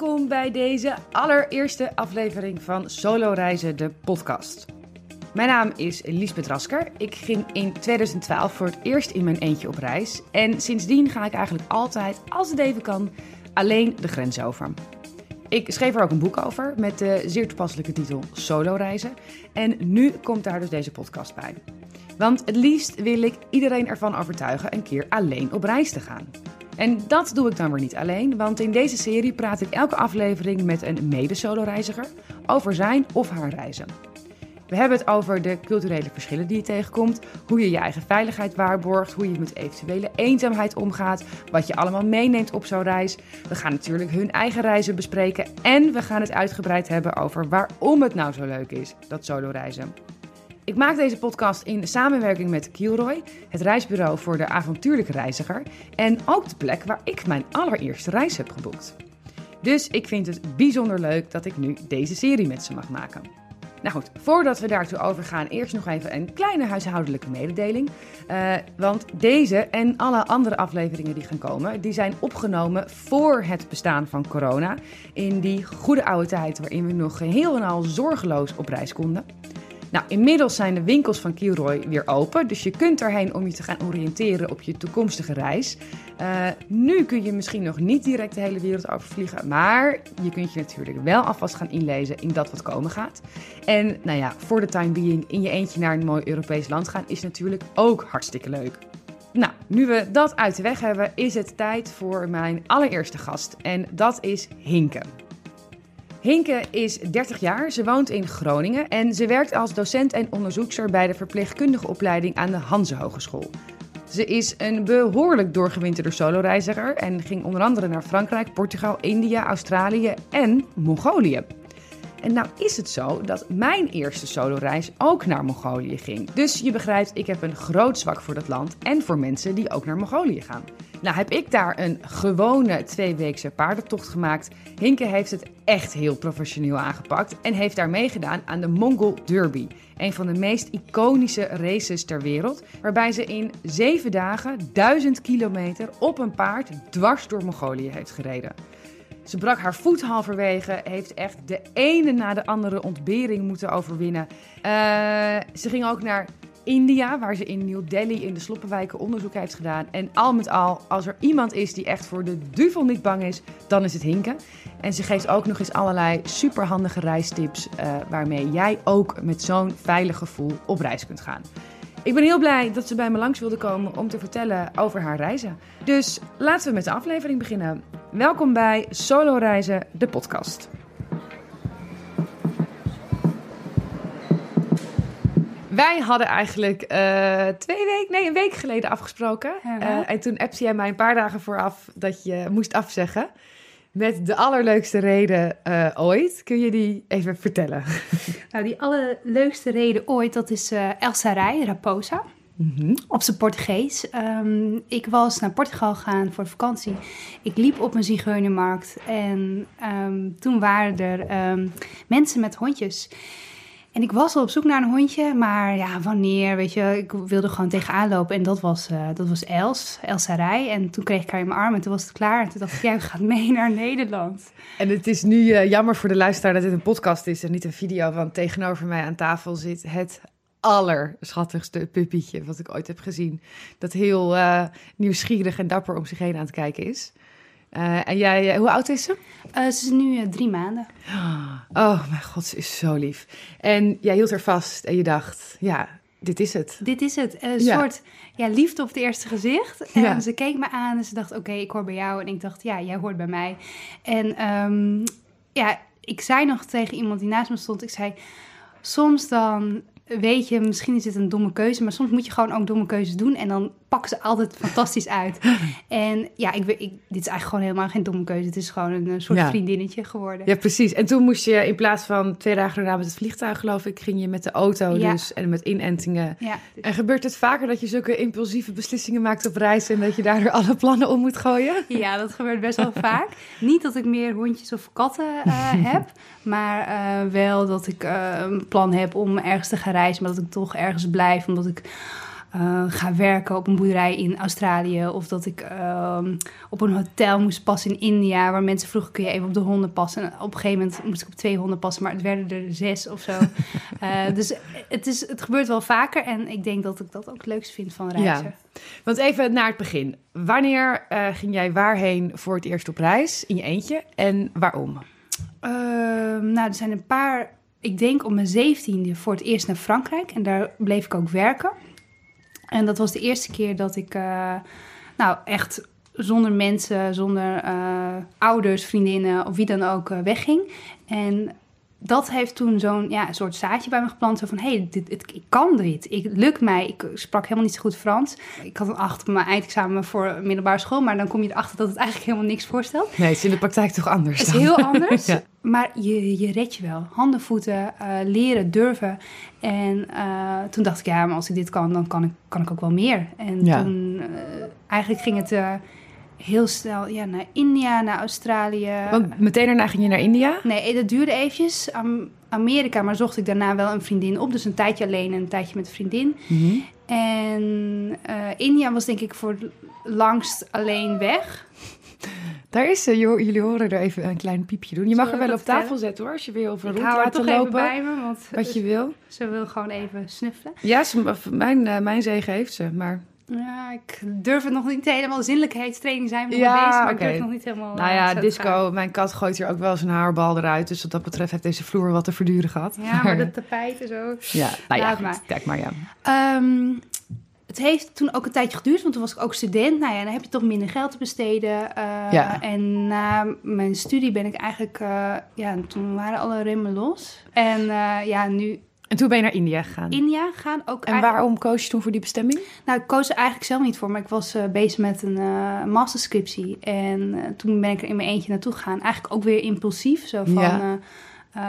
Welkom bij deze allereerste aflevering van Solo Reizen, de podcast. Mijn naam is Liesbeth Rasker. Ik ging in 2012 voor het eerst in mijn eentje op reis. En sindsdien ga ik eigenlijk altijd, als het even kan, alleen de grens over. Ik schreef er ook een boek over met de zeer toepasselijke titel Solo Reizen. En nu komt daar dus deze podcast bij. Want het liefst wil ik iedereen ervan overtuigen een keer alleen op reis te gaan. En dat doe ik dan weer niet alleen, want in deze serie praat ik elke aflevering met een mede-solo-reiziger over zijn of haar reizen. We hebben het over de culturele verschillen die je tegenkomt, hoe je je eigen veiligheid waarborgt, hoe je met eventuele eenzaamheid omgaat, wat je allemaal meeneemt op zo'n reis. We gaan natuurlijk hun eigen reizen bespreken en we gaan het uitgebreid hebben over waarom het nou zo leuk is, dat solo reizen. Ik maak deze podcast in samenwerking met Kielroy, het reisbureau voor de avontuurlijke reiziger en ook de plek waar ik mijn allereerste reis heb geboekt. Dus ik vind het bijzonder leuk dat ik nu deze serie met ze mag maken. Nou goed, voordat we daartoe overgaan, eerst nog even een kleine huishoudelijke mededeling. Uh, want deze en alle andere afleveringen die gaan komen, die zijn opgenomen voor het bestaan van corona. In die goede oude tijd waarin we nog geheel en al zorgeloos op reis konden. Nou, inmiddels zijn de winkels van Kilroy weer open, dus je kunt erheen om je te gaan oriënteren op je toekomstige reis. Uh, nu kun je misschien nog niet direct de hele wereld overvliegen, maar je kunt je natuurlijk wel alvast gaan inlezen in dat wat komen gaat. En nou ja, voor de time being in je eentje naar een mooi Europees land gaan is natuurlijk ook hartstikke leuk. Nou, nu we dat uit de weg hebben, is het tijd voor mijn allereerste gast en dat is Hinke. Hinke is 30 jaar, ze woont in Groningen en ze werkt als docent en onderzoekster bij de verpleegkundige opleiding aan de Hanse Hogeschool. Ze is een behoorlijk doorgewinterde soloreiziger en ging onder andere naar Frankrijk, Portugal, India, Australië en Mongolië. En nou is het zo dat mijn eerste soloreis ook naar Mongolië ging. Dus je begrijpt, ik heb een groot zwak voor dat land en voor mensen die ook naar Mongolië gaan. Nou heb ik daar een gewone tweeweekse paardentocht gemaakt. Hinke heeft het echt heel professioneel aangepakt en heeft daar meegedaan aan de Mongol Derby. Een van de meest iconische races ter wereld, waarbij ze in zeven dagen duizend kilometer op een paard dwars door Mongolië heeft gereden. Ze brak haar voet halverwege, heeft echt de ene na de andere ontbering moeten overwinnen. Uh, ze ging ook naar India, waar ze in New Delhi in de sloppenwijken onderzoek heeft gedaan. En al met al, als er iemand is die echt voor de duvel niet bang is, dan is het Hinken. En ze geeft ook nog eens allerlei superhandige reistips, uh, waarmee jij ook met zo'n veilig gevoel op reis kunt gaan. Ik ben heel blij dat ze bij me langs wilde komen om te vertellen over haar reizen. Dus laten we met de aflevering beginnen. Welkom bij Solo Reizen, de podcast. Wij hadden eigenlijk uh, twee weken, nee, een week geleden afgesproken. Uh, en toen appte jij mij een paar dagen vooraf dat je moest afzeggen. Met de allerleukste reden uh, ooit. Kun je die even vertellen? Nou, die allerleukste reden ooit, dat is uh, El Sarai, Raposa. Mm -hmm. Op zijn Portugees. Um, ik was naar Portugal gegaan voor vakantie. Ik liep op een zigeunermarkt en um, toen waren er um, mensen met hondjes. En ik was al op zoek naar een hondje, maar ja, wanneer, weet je, ik wilde gewoon tegenaan lopen. En dat was, uh, dat was Els, Els Sarai. En toen kreeg ik haar in mijn arm en toen was het klaar. En toen dacht ik, jij gaat mee naar Nederland. En het is nu uh, jammer voor de luisteraar dat dit een podcast is en niet een video. Want tegenover mij aan tafel zit het allerschattigste puppietje wat ik ooit heb gezien. Dat heel uh, nieuwsgierig en dapper om zich heen aan het kijken is. Uh, en jij, hoe oud is ze? Ze is nu drie maanden. Oh, mijn god, ze is zo lief. En jij hield er vast en je dacht, ja, dit is het. Dit is het. Een ja. soort ja, liefde op het eerste gezicht. En ja. ze keek me aan en ze dacht, oké, okay, ik hoor bij jou. En ik dacht, ja, jij hoort bij mij. En um, ja, ik zei nog tegen iemand die naast me stond, ik zei, soms dan weet je, misschien is het een domme keuze, maar soms moet je gewoon ook domme keuzes doen. En dan pakken ze altijd fantastisch uit. En ja, ik, ik, dit is eigenlijk gewoon helemaal geen domme keuze. Het is gewoon een soort ja. vriendinnetje geworden. Ja, precies. En toen moest je in plaats van twee dagen daarna met het vliegtuig, geloof ik, ging je met de auto ja. dus en met inentingen. Ja. En gebeurt het vaker dat je zulke impulsieve beslissingen maakt op reis en dat je daardoor alle plannen om moet gooien? Ja, dat gebeurt best wel vaak. Niet dat ik meer hondjes of katten uh, heb, maar uh, wel dat ik uh, een plan heb om ergens te gaan reizen, maar dat ik toch ergens blijf, omdat ik eh, ga werken op een boerderij in Australië. Of dat ik ehm, op een hotel moest passen in India. Waar mensen vroegen, kun je even op de honden passen? En op een gegeven moment moest ik op twee honden passen. Maar het werden er zes of zo. Eh, dus het, is, het gebeurt wel vaker. En ik denk dat ik dat ook het leukst vind van reizen. Ja. Want even naar het begin. Wanneer eh, ging jij waarheen voor het eerst op reis? In je eentje? En waarom? Ehm, nou, er zijn een paar... Ik denk op mijn zeventiende voor het eerst naar Frankrijk. En daar bleef ik ook werken. En dat was de eerste keer dat ik, uh, nou echt zonder mensen, zonder uh, ouders, vriendinnen of wie dan ook uh, wegging. En dat heeft toen zo'n ja, een soort zaadje bij me geplant. Zo van, hé, hey, dit, ik kan dit. Ik, lukt mij. Ik sprak helemaal niet zo goed Frans. Ik had een acht op mijn eindexamen voor middelbare school. Maar dan kom je erachter dat het eigenlijk helemaal niks voorstelt. Nee, het is in de praktijk toch anders Het is heel anders. ja. Maar je, je red je wel. Handen, voeten, uh, leren, durven. En uh, toen dacht ik, ja, maar als ik dit kan, dan kan ik, kan ik ook wel meer. En ja. toen, uh, eigenlijk ging het heel snel ja, naar India, naar Australië. Want meteen daarna ging je naar India? Nee, dat duurde eventjes. Am Amerika, maar zocht ik daarna wel een vriendin op. Dus een tijdje alleen en een tijdje met een vriendin. Mm -hmm. En uh, India was denk ik voor langst alleen weg. Daar is ze. Jullie horen er even een klein piepje doen. Je mag er wel op tafel zetten hoor, als je wil. Of een ik rond laten toch lopen. Bij me, want wat je wil. Ze wil gewoon even snuffelen. Ja, ze, mijn, uh, mijn zegen heeft ze, maar... Ja, ik durf het nog niet helemaal. Zinnelijkheidstraining zijn we ja, bezig, maar okay. ik durf nog niet helemaal... Nou ja, disco. Mijn kat gooit hier ook wel zijn haarbal eruit. Dus wat dat betreft heeft deze vloer wat te verduren gehad. Ja, maar de tapijt en zo. Ja, nou ja, maar. kijk maar, ja. Um, het heeft toen ook een tijdje geduurd, want toen was ik ook student. Nou ja, dan heb je toch minder geld te besteden. Uh, ja. En na mijn studie ben ik eigenlijk... Uh, ja, toen waren alle remmen los. En uh, ja, nu... En toen ben je naar India gegaan? India gaan ook. En waarom koos je toen voor die bestemming? Nou, ik koos er eigenlijk zelf niet voor, maar ik was uh, bezig met een uh, masterscriptie. En uh, toen ben ik er in mijn eentje naartoe gegaan. Eigenlijk ook weer impulsief, zo van... Ja.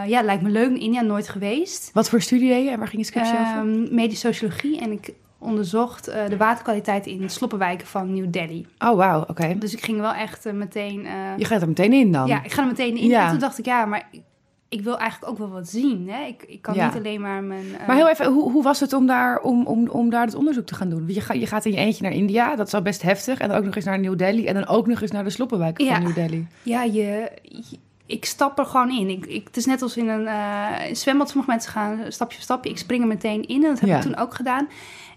ja, lijkt me leuk. In India nooit geweest. Wat voor studie deed je en waar ging je scriptie over? Ehm, medische sociologie. En ik onderzocht uh, de waterkwaliteit in sloppenwijken van New Delhi. Oh, wauw, oké. Okay. Dus ik ging wel echt uh, meteen... Uh, je gaat er meteen in dan? Ja, ik ga er meteen in. Ja. En toen dacht ik, ja, maar ik, ik wil eigenlijk ook wel wat zien. Hè? Ik, ik kan ja. niet alleen maar mijn... Maar heel even, hoe, hoe was het om daar, om, om, om daar het onderzoek te gaan doen? Je, ga, je gaat in je eentje naar India, dat is al best heftig. En dan ook nog eens naar New Delhi. En dan ook nog eens naar de sloppenwijken ja. van New Delhi. Ja, je... je ik stap er gewoon in. Ik, ik, het is net als in een, uh, een zwembad. Sommige mensen gaan stapje voor stapje. Ik spring er meteen in. En dat heb ja. ik toen ook gedaan.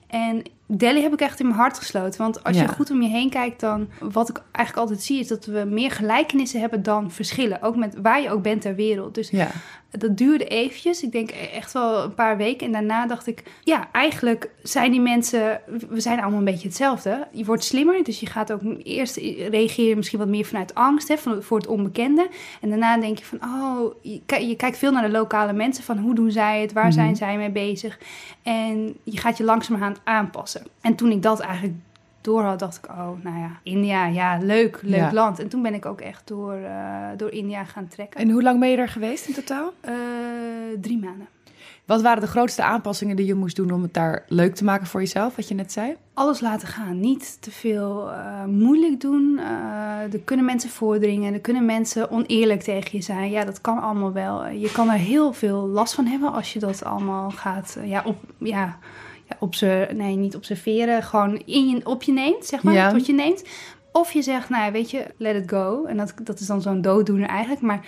En Delhi heb ik echt in mijn hart gesloten. Want als Ja. je goed om je heen kijkt, dan wat ik eigenlijk altijd zie, is dat we meer gelijkenissen hebben dan verschillen. Ook met waar je ook bent ter wereld. Dus Ja. dat duurde eventjes. Ik denk echt wel een paar weken. En daarna dacht ik, ja, eigenlijk zijn die mensen, we zijn allemaal een beetje hetzelfde. Je wordt slimmer, dus je gaat ook eerst reageren misschien wat meer vanuit angst hè, voor het onbekende. En daarna denk je van, oh, je kijkt veel naar de lokale mensen. Van hoe doen zij het, waar Mhm. zijn zij mee bezig? En je gaat je langzamerhand aanpassen. En toen ik dat eigenlijk door had, dacht ik, oh, nou ja, India, ja, leuk, leuk Ja. land. En toen ben ik ook echt door, eh, door India gaan trekken. En hoe lang ben je er geweest in totaal? Eh, drie maanden. Wat waren de grootste aanpassingen die je moest doen om het daar leuk te maken voor jezelf, wat je net zei? Alles laten gaan. Niet te veel eh, moeilijk doen. Er kunnen mensen voordringen. Er kunnen mensen oneerlijk tegen je zijn. Ja, dat kan allemaal wel. Je kan er heel veel last van hebben als je dat allemaal gaat ja, op, ja, ja, obser nee, niet observeren. Gewoon in je, op je neemt, zeg maar. Ja. Tot je neemt. Of je zegt, nou ja, weet je, let it go. En dat, dat is dan zo'n dooddoener eigenlijk. Maar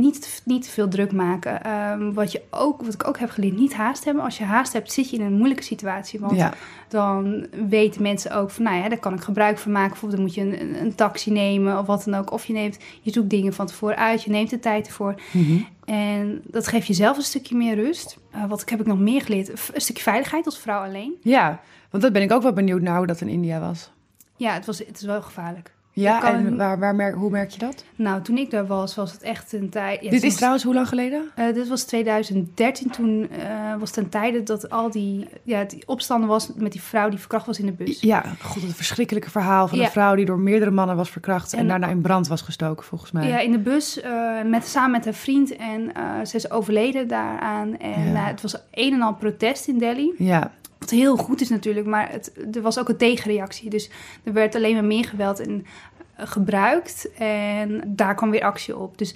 niet, niet te veel druk maken. Ehm, wat, je ook, wat ik ook heb geleerd, niet haast hebben. Als je haast hebt, zit je in een moeilijke situatie. Want Ja. dan weten mensen ook van, nou ja, daar kan ik gebruik van maken. Bijvoorbeeld, dan moet je een, een taxi nemen of wat dan ook. Of je neemt, je zoekt dingen van tevoren uit, je neemt de tijd ervoor. En dat geeft jezelf een stukje meer rust. Eh, wat heb ik nog meer geleerd? Een stukje veiligheid als vrouw alleen. Ja, want dat ben ik ook wel benieuwd naar hoe dat in India was. Ja, het, was, het is wel gevaarlijk. Ja, en het- waar, waar merk, hoe merk je dat? Nou, toen ik daar was, was het echt een tijd... Ja, Dit is trouwens hoe lang geleden? Eh, dit was 2013. Toen eh, was ten tijde dat al die, ja, die opstanden was met die vrouw die verkracht was in de bus. Ja, god, het verschrikkelijke verhaal van Ja. een vrouw die door meerdere mannen was verkracht en, En- daarna in brand was gestoken, volgens mij. Ja, in de bus eh, met, samen met haar vriend en ze is overleden daaraan. En Ja. het was een en al protest in Delhi. Ja, Wat heel goed is natuurlijk, maar het, er was ook een tegenreactie. Dus er werd alleen maar meer geweld en, eh, gebruikt en daar kwam weer actie op. Dus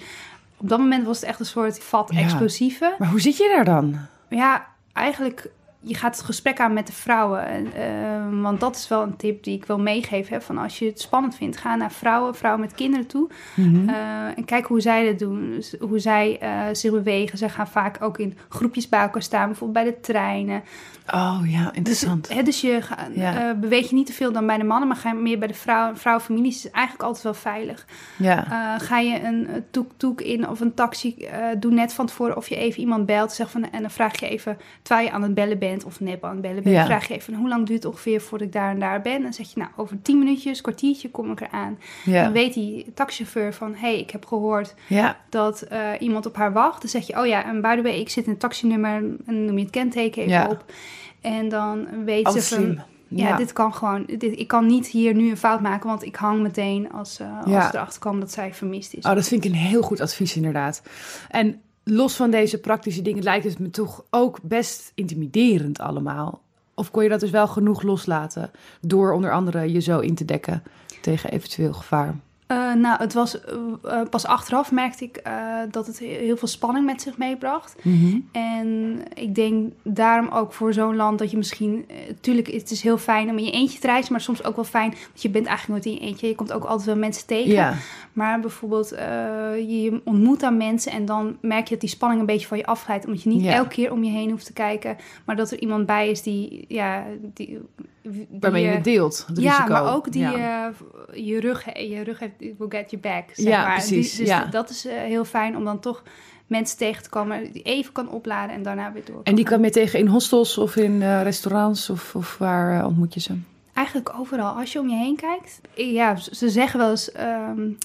op dat moment was het echt een soort vat Ja. explosieve. maar hoe zit je daar dan? Ja, eigenlijk, je gaat het gesprek aan met de vrouwen. Uh, want dat is wel een tip die ik wil meegeven. Hè, van als je het spannend vindt, ga naar vrouwen, vrouwen met kinderen toe. Mhm. Uh, en kijk hoe zij dat doen. Dus hoe zij uh, zich bewegen. Ze gaan vaak ook in groepjes bij elkaar staan. Bijvoorbeeld bij de treinen. Oh ja, interessant. Dus, hè, dus je ga, Ja. beweeg je niet te veel dan bij de mannen, maar ga je meer bij de vrouwen. Vrouwenfamilies is eigenlijk altijd wel veilig. Ja. Ga je een toek-toek in of een taxi, doe net van tevoren of je even iemand belt. Zeg van, en dan vraag je even, terwijl je aan het bellen bent of nep aan het bellen bent, Ja. vraag je even hoe lang duurt het ongeveer voordat ik daar en daar ben. En dan zeg je, nou, over tien minuutjes, kwartiertje kom ik eraan. Ja. Dan weet die taxichauffeur van, hé, hey, ik heb gehoord Ja. dat uh, iemand op haar wacht. Dan zeg je, oh ja, en by the way, ik zit in het taxinummer en dan noem je het kenteken even Ja. op. En dan weet ze slim. van, ja, Ja. dit kan gewoon, dit, ik kan niet hier nu een fout maken, want ik hang meteen als, uh, als Ja. erachter komen dat zij vermist is. Oh, dat vind ik een heel goed advies inderdaad. En los van deze praktische dingen lijkt het me toch ook best intimiderend allemaal. Of kon je dat dus wel genoeg loslaten door onder andere je zo in te dekken tegen eventueel gevaar? Uh, nou, het was uh, pas achteraf merkte ik uh, dat het heel veel spanning met zich meebracht. Mm -hmm. En ik denk daarom ook voor zo'n land dat je misschien... Tuurlijk, het is heel fijn om in je eentje te reizen... maar soms ook wel fijn, want je bent eigenlijk nooit in je eentje. Je komt ook altijd wel mensen tegen. Ja. Maar bijvoorbeeld, je ontmoet dan mensen... en dan merk je dat die spanning een beetje van je afglijdt. Omdat je niet Ja. elke keer om je heen hoeft te kijken... maar dat er iemand bij is die... Ja, die Waarmee je het deelt, het ja, risico. maar ook die Ja. uh, je rug, je rug heeft, will get your back, zeg Ja, maar. precies, Die- dus ja. dat is uh, heel fijn om dan toch mensen tegen te komen die even kan opladen en daarna weer door. En die kan je tegen in hostels of in uh, restaurants of, of waar ontmoet je ze? Eigenlijk overal. Als je om je heen kijkt. Ja, ze zeggen wel eens... Um,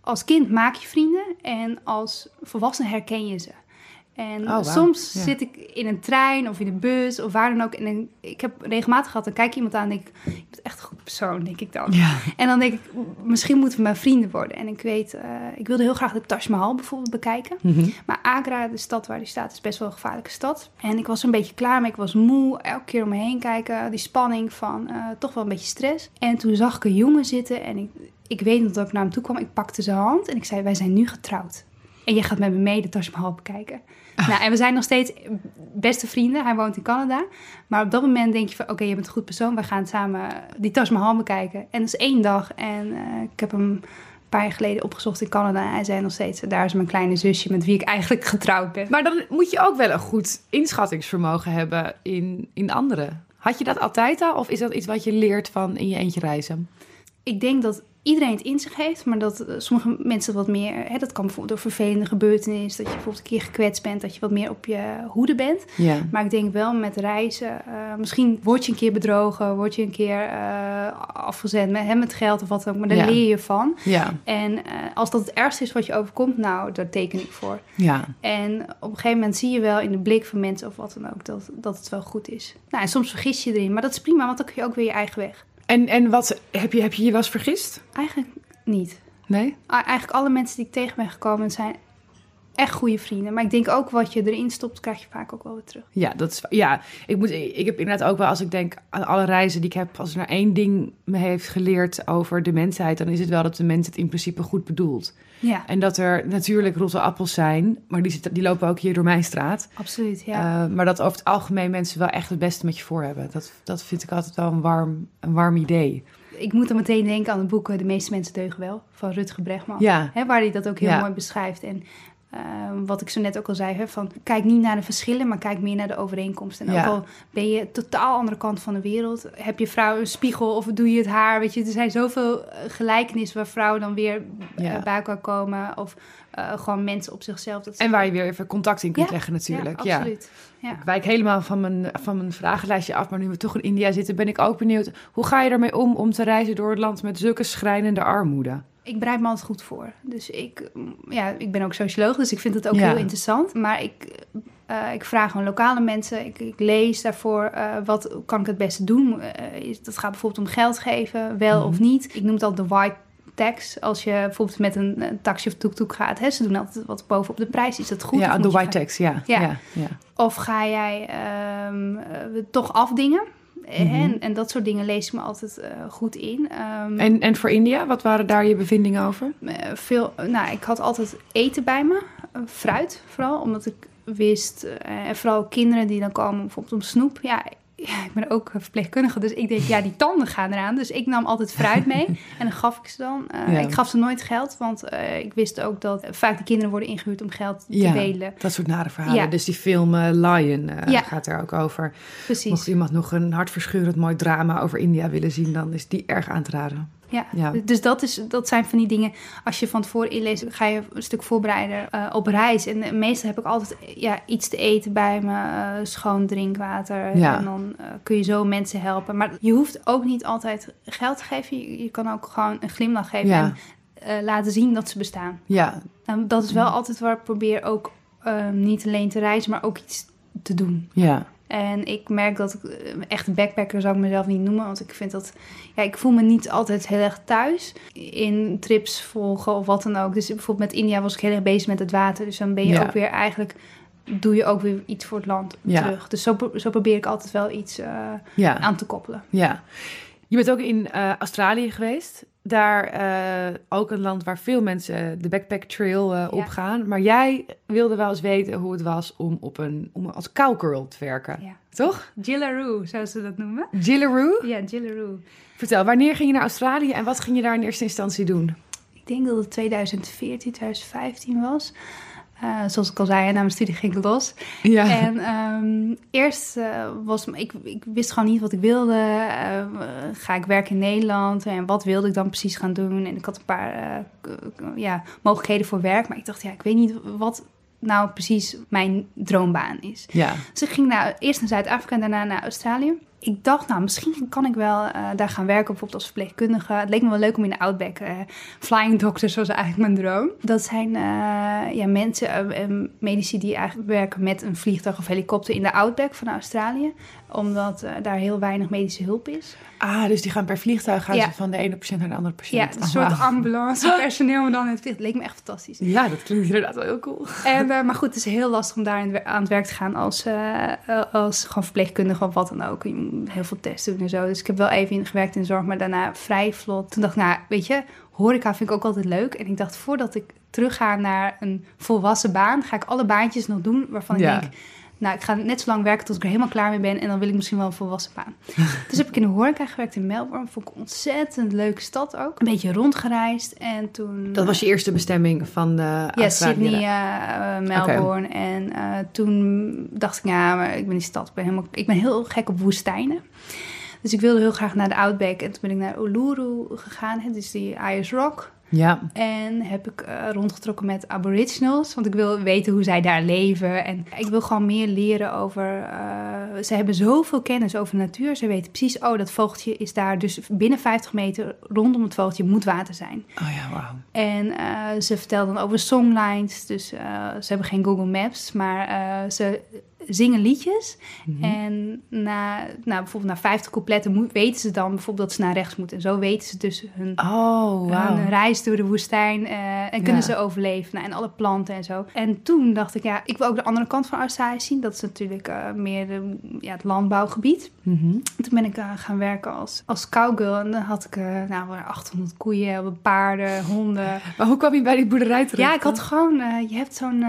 als kind maak je vrienden en als volwassene herken je ze. En oh, wow. soms ja. zit ik in een trein of in een bus of waar dan ook. En ik, heb regelmatig gehad, dan kijk je iemand aan en denk ik... Je bent echt een goed persoon, denk ik dan. Ja. En dan denk ik, misschien moeten we maar vrienden worden. En ik weet, uh, ik wilde heel graag de Taj Mahal bijvoorbeeld bekijken. Mm -hmm. Maar Agra, de stad waar die staat, is best wel een gevaarlijke stad. En ik was een beetje klaar mee. Ik was moe, elke keer om me heen kijken. Die spanning van uh, toch wel een beetje stress. En toen zag ik een jongen zitten en ik, ik weet nog dat ik naar hem toe kwam. Ik pakte zijn hand en ik zei, wij zijn nu getrouwd. En jij gaat met me mee de Taj Mahal bekijken. Ah. Nou, en we zijn nog steeds beste vrienden. Hij woont in Canada. Maar op dat moment denk je van... oké, okay, je bent een goed persoon. We gaan samen die Taj Mahal bekijken. En dat is één dag. En uh, ik heb hem een paar jaar geleden opgezocht in Canada. En hij zei nog steeds... daar is mijn kleine zusje met wie ik eigenlijk getrouwd ben. Maar dan moet je ook wel een goed inschattingsvermogen hebben in, in anderen. Had je dat altijd al? Of is dat iets wat je leert van in je eentje reizen? Ik denk dat iedereen het in zich heeft, maar dat uh, sommige mensen wat meer... Hè, dat kan bijvoorbeeld door vervelende gebeurtenissen... dat je bijvoorbeeld een keer gekwetst bent... dat je wat meer op je hoede bent. Ja. Maar ik denk wel met reizen... Uh, misschien word je een keer bedrogen... word je een keer uh, afgezet met, hè, met geld of wat dan ook... maar daar Ja. leer je van. Ja. En als dat het ergste is wat je overkomt... nou, daar teken ik voor. Ja. En op een gegeven moment zie je wel in de blik van mensen... of wat dan ook, dat, dat het wel goed is. Nou, en soms vergis je erin, maar dat is prima... want dan kun je ook weer je eigen weg. En, en wat, heb je, heb je je wel eens vergist? Eigenlijk niet. Nee? Eigenlijk alle mensen die ik tegen ben gekomen zijn echt goede vrienden. Maar ik denk ook wat je erin stopt, krijg je vaak ook wel weer terug. Ja, dat is, ja ik, moet, ik heb inderdaad ook wel, als ik denk aan alle reizen die ik heb, als er nou één ding me heeft geleerd over de mensheid, dan is het wel dat de mens het in principe goed bedoelt. Ja, En dat er natuurlijk rotte appels zijn, maar die, zitten, die lopen ook hier door mijn straat. absoluut. Ja. Uh, maar dat over het algemeen mensen wel echt het beste met je voor hebben. Dat, dat vind ik altijd wel een warm, een warm idee. ik moet dan meteen denken aan het boek De meeste mensen deugen wel, van Rutger Bregman. Ja. Hè, waar hij dat ook heel Ja. mooi beschrijft. En uh, wat ik zo net ook al zei, hè, van kijk niet naar de verschillen, maar kijk meer naar de overeenkomsten. En Ja. ook al ben je totaal andere kant van de wereld, heb je vrouw een spiegel of doe je het haar, weet je, er zijn zoveel uh, gelijkenissen waar vrouwen dan weer uh, Ja. bij elkaar komen of uh, gewoon mensen op zichzelf. Dat En waar je weer even contact in kunt Ja, leggen natuurlijk. Ja, absoluut. Ja. Ik wijk helemaal van mijn, van mijn vragenlijstje af, maar nu we toch in India zitten, ben ik ook benieuwd. Hoe ga je ermee om om te reizen door het land met zulke schrijnende armoede? Ik bereid me altijd goed voor. Dus ik, ja, ik ben ook socioloog, dus ik vind het ook Ja. heel interessant. Maar ik, uh, ik vraag gewoon lokale mensen. Ik, ik lees daarvoor uh, wat kan ik het beste doen. Uh, is, dat gaat bijvoorbeeld om geld geven, wel Mhm. of niet. Ik noem het al de white tax. Als je bijvoorbeeld met een, een taxi of tuk-tuk gaat, hè, ze doen altijd wat bovenop de prijs. Is dat goed? ja, de white tax, ja. Ja. ja. ja. Of ga jij eh, toch afdingen? Mhm. En, en dat soort dingen lees ik me altijd eh, goed in. Ehm, En, en voor India, wat waren daar je bevindingen over? eh, veel, nou, ik had altijd eten bij me. Eh, fruit vooral, omdat ik wist. eh, en vooral kinderen die dan komen bijvoorbeeld om snoep. Ja, ja, ik ben ook verpleegkundige, dus ik denk, ja, die tanden gaan eraan. Dus ik nam altijd fruit mee en dan gaf ik ze dan. Eh, Ja. Ik gaf ze nooit geld, want eh, ik wist ook dat vaak de kinderen worden ingehuurd om geld te Ja, delen. dat soort nare verhalen. Ja. Dus die film eh, Lion eh, gaat er ook over. Precies. Mocht iemand nog een hartverscheurend mooi drama over India willen zien, dan is die erg aan te raden. Ja. Ja. dus dat, is, dat zijn van die dingen. Als je van tevoren inleest, ga je een stuk voorbereiden eh, op reis. En eh, meestal heb ik altijd ja, iets te eten bij me, eh, schoon drinkwater. Ja. En dan kun je zo mensen helpen. Maar je hoeft ook niet altijd geld te geven. Je, je kan ook gewoon een glimlach geven Ja. en laten zien dat ze bestaan. Ja, dat is wel altijd waar ik probeer ook niet alleen te reizen, maar ook iets te doen. ja, En ik merk dat ik eh, echt een backpacker zou ik mezelf niet noemen. Want ik vind dat... Ja, ik voel me niet altijd heel erg thuis in trips volgen of wat dan ook. Dus bijvoorbeeld met India was ik heel erg bezig met het water. Dus dan ben je Ja. ook weer eigenlijk... Doe je ook weer iets voor het land Ja. terug. Dus zo, zo probeer ik altijd wel iets eh, ja. aan te koppelen. Ja. Je bent ook in eh, Australië geweest. Daar eh, ook een land waar veel mensen de backpack trail eh, Ja. opgaan. Maar jij wilde wel eens weten hoe het was om, op een, om als cowgirl te werken. Ja. Toch? Jillaroo, zoals ze dat noemen. Jillaroo? Ja, Jillaroo. Vertel, wanneer ging je naar Australië en wat ging je daar in eerste instantie doen? Ik denk dat het 2014, 2015 was. Eh, zoals ik al zei, na mijn studie ging ik los. Ja. En ehm, eerst eh, was ik, ik wist gewoon niet wat ik wilde. Eh, ga ik werken in Nederland? En wat wilde ik dan precies gaan doen? En ik had een paar ja, mogelijkheden voor werk. Maar ik dacht, ja, ik weet niet wat nou precies mijn droombaan is. ja. Dus ik ging naar, eerst naar Zuid-Afrika en daarna naar Australië. Ik dacht, nou, misschien kan ik wel eh, daar gaan werken, bijvoorbeeld als verpleegkundige. Het leek me wel leuk om in de Outback. eh, flying doctors was eigenlijk mijn droom. Dat zijn eh, ja, mensen, medici die eigenlijk werken met een vliegtuig of helikopter in de Outback van Australië. Omdat eh, daar heel weinig medische hulp is. Ah, dus die gaan per vliegtuig gaan Ja. ze van de ene patiënt naar de andere Ja, patiënt. een Oh, soort wauw. ambulance personeel, maar dan in het vliegtuig. Leek me echt fantastisch. Ja, dat klinkt inderdaad wel heel cool. En, eh, maar goed, het is heel lastig om daar aan het werk te gaan als, eh, als gewoon verpleegkundige of wat dan ook. Je moet heel veel testen doen en zo. Dus ik heb wel even in, gewerkt in de zorg, maar daarna vrij vlot. Toen dacht ik, nou, weet je, horeca vind ik ook altijd leuk. En ik dacht, voordat ik terug ga naar een volwassen baan, ga ik alle baantjes nog doen waarvan ik Ja. denk... Nou, ik ga net zo lang werken tot ik er helemaal klaar mee ben. En dan wil ik misschien wel een volwassen baan. dus heb ik in de horeca gewerkt in Melbourne. Vond ik een ontzettend leuke stad ook. Een beetje rondgereisd. En toen... Dat was je eerste bestemming van de Ja. Sydney, eh, Melbourne. En eh, toen dacht ik, ja, maar ik ben die stad. Ik ben, helemaal, ik ben heel gek op woestijnen. Dus ik wilde heel graag naar de Outback. En toen ben ik naar Uluru gegaan. hè, Dus die Ayers Rock. Ja, En heb ik eh, rondgetrokken met aboriginals. Want ik wil weten hoe zij daar leven. En ik wil gewoon meer leren over... eh, ze hebben zoveel kennis over natuur. Ze weten precies, oh, dat vogeltje is daar. Dus binnen 50 meter rondom het vogeltje moet water zijn. oh ja, wauw. En eh, ze vertelden dan over songlines. Dus ze hebben geen Google Maps, maar ze zingen liedjes. Mhm. En na, nou, bijvoorbeeld na 50 coupletten weten ze dan bijvoorbeeld dat ze naar rechts moeten. En zo weten ze dus hun, Oh, hun reis door de woestijn. eh, en kunnen Ja. ze overleven. Nou, en alle planten en zo. En toen dacht ik, ja, ik wil ook de andere kant van Australië zien. Dat is natuurlijk eh, meer de, ja, het landbouwgebied. Mhm. En Toen ben ik eh, gaan werken als, als cowgirl. En dan had ik, nou, er 800 koeien, paarden, honden. Maar hoe kwam je bij die boerderij terecht? Ja, ik had gewoon, je hebt zo'n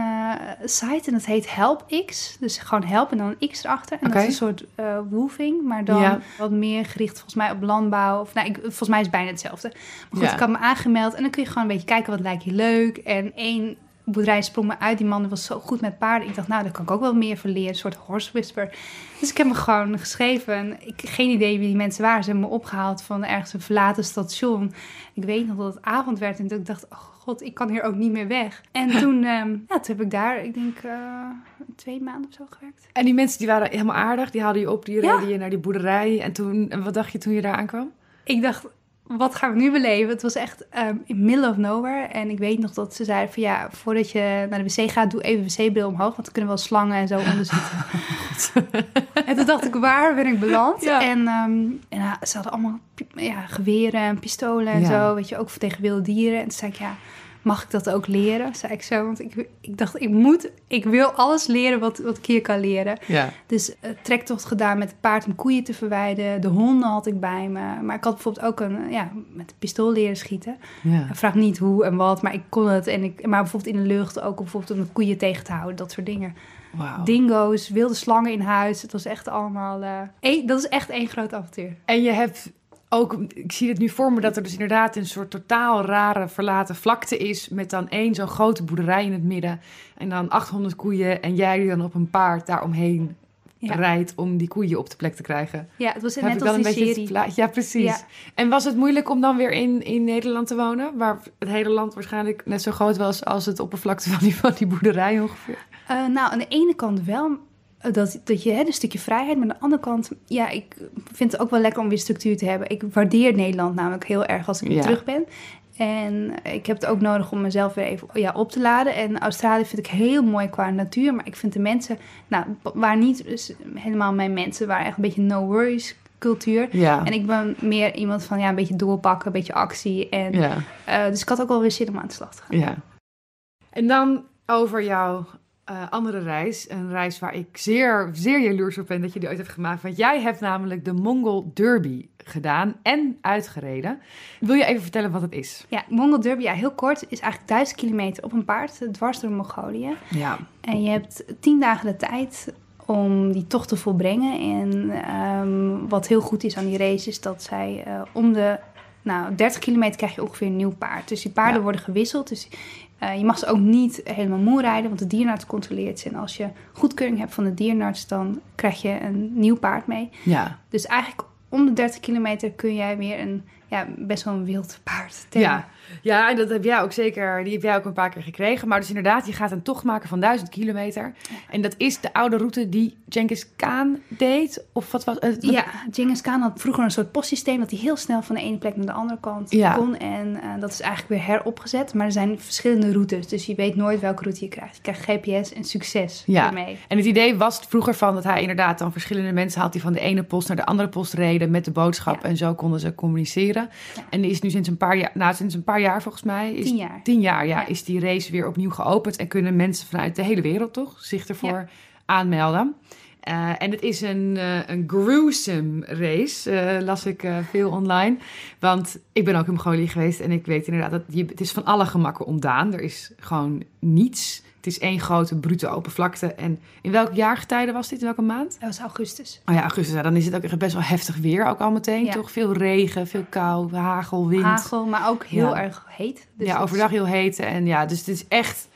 site en dat heet HelpX. Dus gewoon help en dan een X erachter. En dat is een soort eh woofing, maar dan Ja. wat meer gericht volgens mij op landbouw. Of, nou, ik, volgens mij is het bijna hetzelfde. Maar goed, Ja. ik had me aangemeld en dan kun je gewoon een beetje kijken wat lijkt je leuk. En één boerderij sprong me uit. Die man was zo goed met paarden. Ik dacht, nou, daar kan ik ook wel meer van leren. Een soort horse whisper. Dus ik heb me gewoon geschreven. En Ik geen idee wie die mensen waren. Ze hebben me opgehaald van ergens een verlaten station. Ik weet nog dat het avond werd. En toen ik dacht, oh god, ik kan hier ook niet meer weg. En toen, ehm, ja, toen heb ik daar, ik denk, eh, twee maanden of zo gewerkt. En die mensen die waren helemaal aardig, die haalden je op, die Ja. reden je naar die boerderij. En toen, en wat dacht je toen je daar aankwam? Ik dacht, wat gaan we nu beleven? Het was echt ehm, in middle of nowhere. En ik weet nog dat ze zeiden van ja, voordat je naar de wc gaat, doe even wc-bril omhoog. Want er kunnen wel slangen en zo onder zitten. en toen dacht ik, waar ben ik beland? Ja. En, ehm, en ze hadden allemaal ja, geweren en pistolen en Ja. zo. Weet je, ook voor tegen wilde dieren. En toen zei ik, ja, mag ik dat ook leren? Zei ik zo, want ik, ik dacht, ik moet, ik wil alles leren wat, wat ik hier kan leren. Ja. Dus uh, trektocht gedaan met paard om koeien te verwijden. De honden had ik bij me. Maar ik had bijvoorbeeld ook een, uh, ja, met een pistool leren schieten. ja. Ik vraag niet hoe en wat, maar ik kon het. En ik, maar bijvoorbeeld in de lucht ook bijvoorbeeld om de koeien tegen te houden. Dat soort dingen. Wauw. dingo's, wilde slangen in huis. Het was echt allemaal... eh, één- dat is echt één groot avontuur. En je hebt ook, ik zie het nu voor me, dat er dus inderdaad een soort totaal rare verlaten vlakte is. Met dan één zo'n grote boerderij in het midden. En dan 800 koeien. En jij die dan op een paard daaromheen Ja. rijdt om die koeien op de plek te krijgen. Ja, het was net als dan een beetje serie. Ja, precies. Ja. En was het moeilijk om dan weer in, in Nederland te wonen? Waar het hele land waarschijnlijk net zo groot was als het oppervlakte van die, van die boerderij ongeveer. Eh, nou, aan de ene kant wel dat, dat je hè, een stukje vrijheid, maar aan de andere kant, ja, ik vind het ook wel lekker om weer structuur te hebben. Ik waardeer Nederland namelijk heel erg als ik weer Ja. terug ben. En ik heb het ook nodig om mezelf weer even ja, op te laden. En Australië vind ik heel mooi qua natuur, maar ik vind de mensen, nou, waar niet dus helemaal mijn mensen, waar echt een beetje no worries cultuur. Ja. En ik ben meer iemand van ja, een beetje doorpakken, een beetje actie. En, ja. eh, dus ik had ook wel weer zin om aan de slag te gaan. Ja. En dan over jouw eh, andere reis. Een reis waar ik zeer, zeer jaloers op ben dat je die ooit hebt gemaakt. Want jij hebt namelijk de Mongol Derby gedaan en uitgereden. Wil je even vertellen wat het is? Ja, Mongol Derby, ja, heel kort, is eigenlijk duizend kilometer op een paard, dwars door Mongolië. Ja. En je hebt tien dagen de tijd om die tocht te volbrengen. En ehm, wat heel goed is aan die race is dat zij eh, om de nou, 30 kilometer krijg je ongeveer een nieuw paard. Dus die paarden Ja. worden gewisseld. Dus eh, je mag ze ook niet helemaal moe rijden, want de dierenarts controleert ze. En als je goedkeuring hebt van de dierenarts, dan krijg je een nieuw paard mee. Ja. Dus eigenlijk om de 30 kilometer kun jij weer een ja, best wel een wild paard tegen. Ja. Ja, en dat heb jij ook zeker. Die heb jij ook een paar keer gekregen. Maar dus inderdaad, je gaat een tocht maken van duizend kilometer. En dat is de oude route die Genghis Khan deed? Of wat was het? Ja, Genghis Khan had vroeger een soort postsysteem dat hij heel snel van de ene plek naar de andere kant Ja. kon. En eh, dat is eigenlijk weer heropgezet. Maar er zijn verschillende routes, dus je weet nooit welke route je krijgt. Je krijgt GPS en succes Ja. ermee. En het idee was vroeger van dat hij inderdaad dan verschillende mensen had die van de ene post naar de andere post reden met de boodschap. Ja. En zo konden ze communiceren. Ja. En die is nu sinds een paar jaar, nou sinds een paar jaar volgens mij, is, Tien jaar. tien jaar ja, Ja. is die race weer opnieuw geopend. En kunnen mensen vanuit de hele wereld toch zich ervoor aanmelden. Eh, en het is een, eh, een gruesome race, eh, las ik veel online. Want ik ben ook in Mongolië geweest en ik weet inderdaad dat je, het is van alle gemakken ontdaan. Er is gewoon niets. Het is één grote brute open vlakte. En in welk jaargetijde was dit? In welke maand? Dat was augustus. Oh ja, augustus. Nou, dan is het ook echt best wel heftig weer ook al meteen, Ja. toch? Veel regen, veel kou, hagel, wind. Hagel, maar ook heel Ja. erg heet. Dus ja, overdag heel heet. En ja, dus het is echt,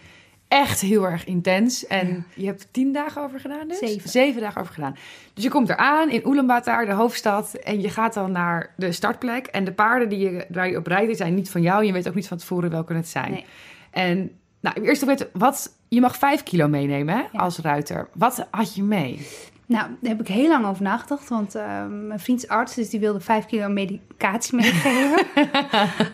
echt heel erg intens. En je hebt tien dagen over gedaan dus? Zeven. dagen over gedaan. Dus je komt eraan in Ulaanbaatar, de hoofdstad. En je gaat dan naar de startplek. En de paarden die je, waar je op rijdt, die zijn niet van jou. Je weet ook niet van tevoren welke het zijn. Nee. En nou, eerst weten, wat, je mag vijf kilo meenemen hè, Ja. als ruiter. Wat had je mee? Nou, daar heb ik heel lang over nagedacht. Want eh, mijn vriend is arts, dus die wilde vijf kilo medicatie meegeven.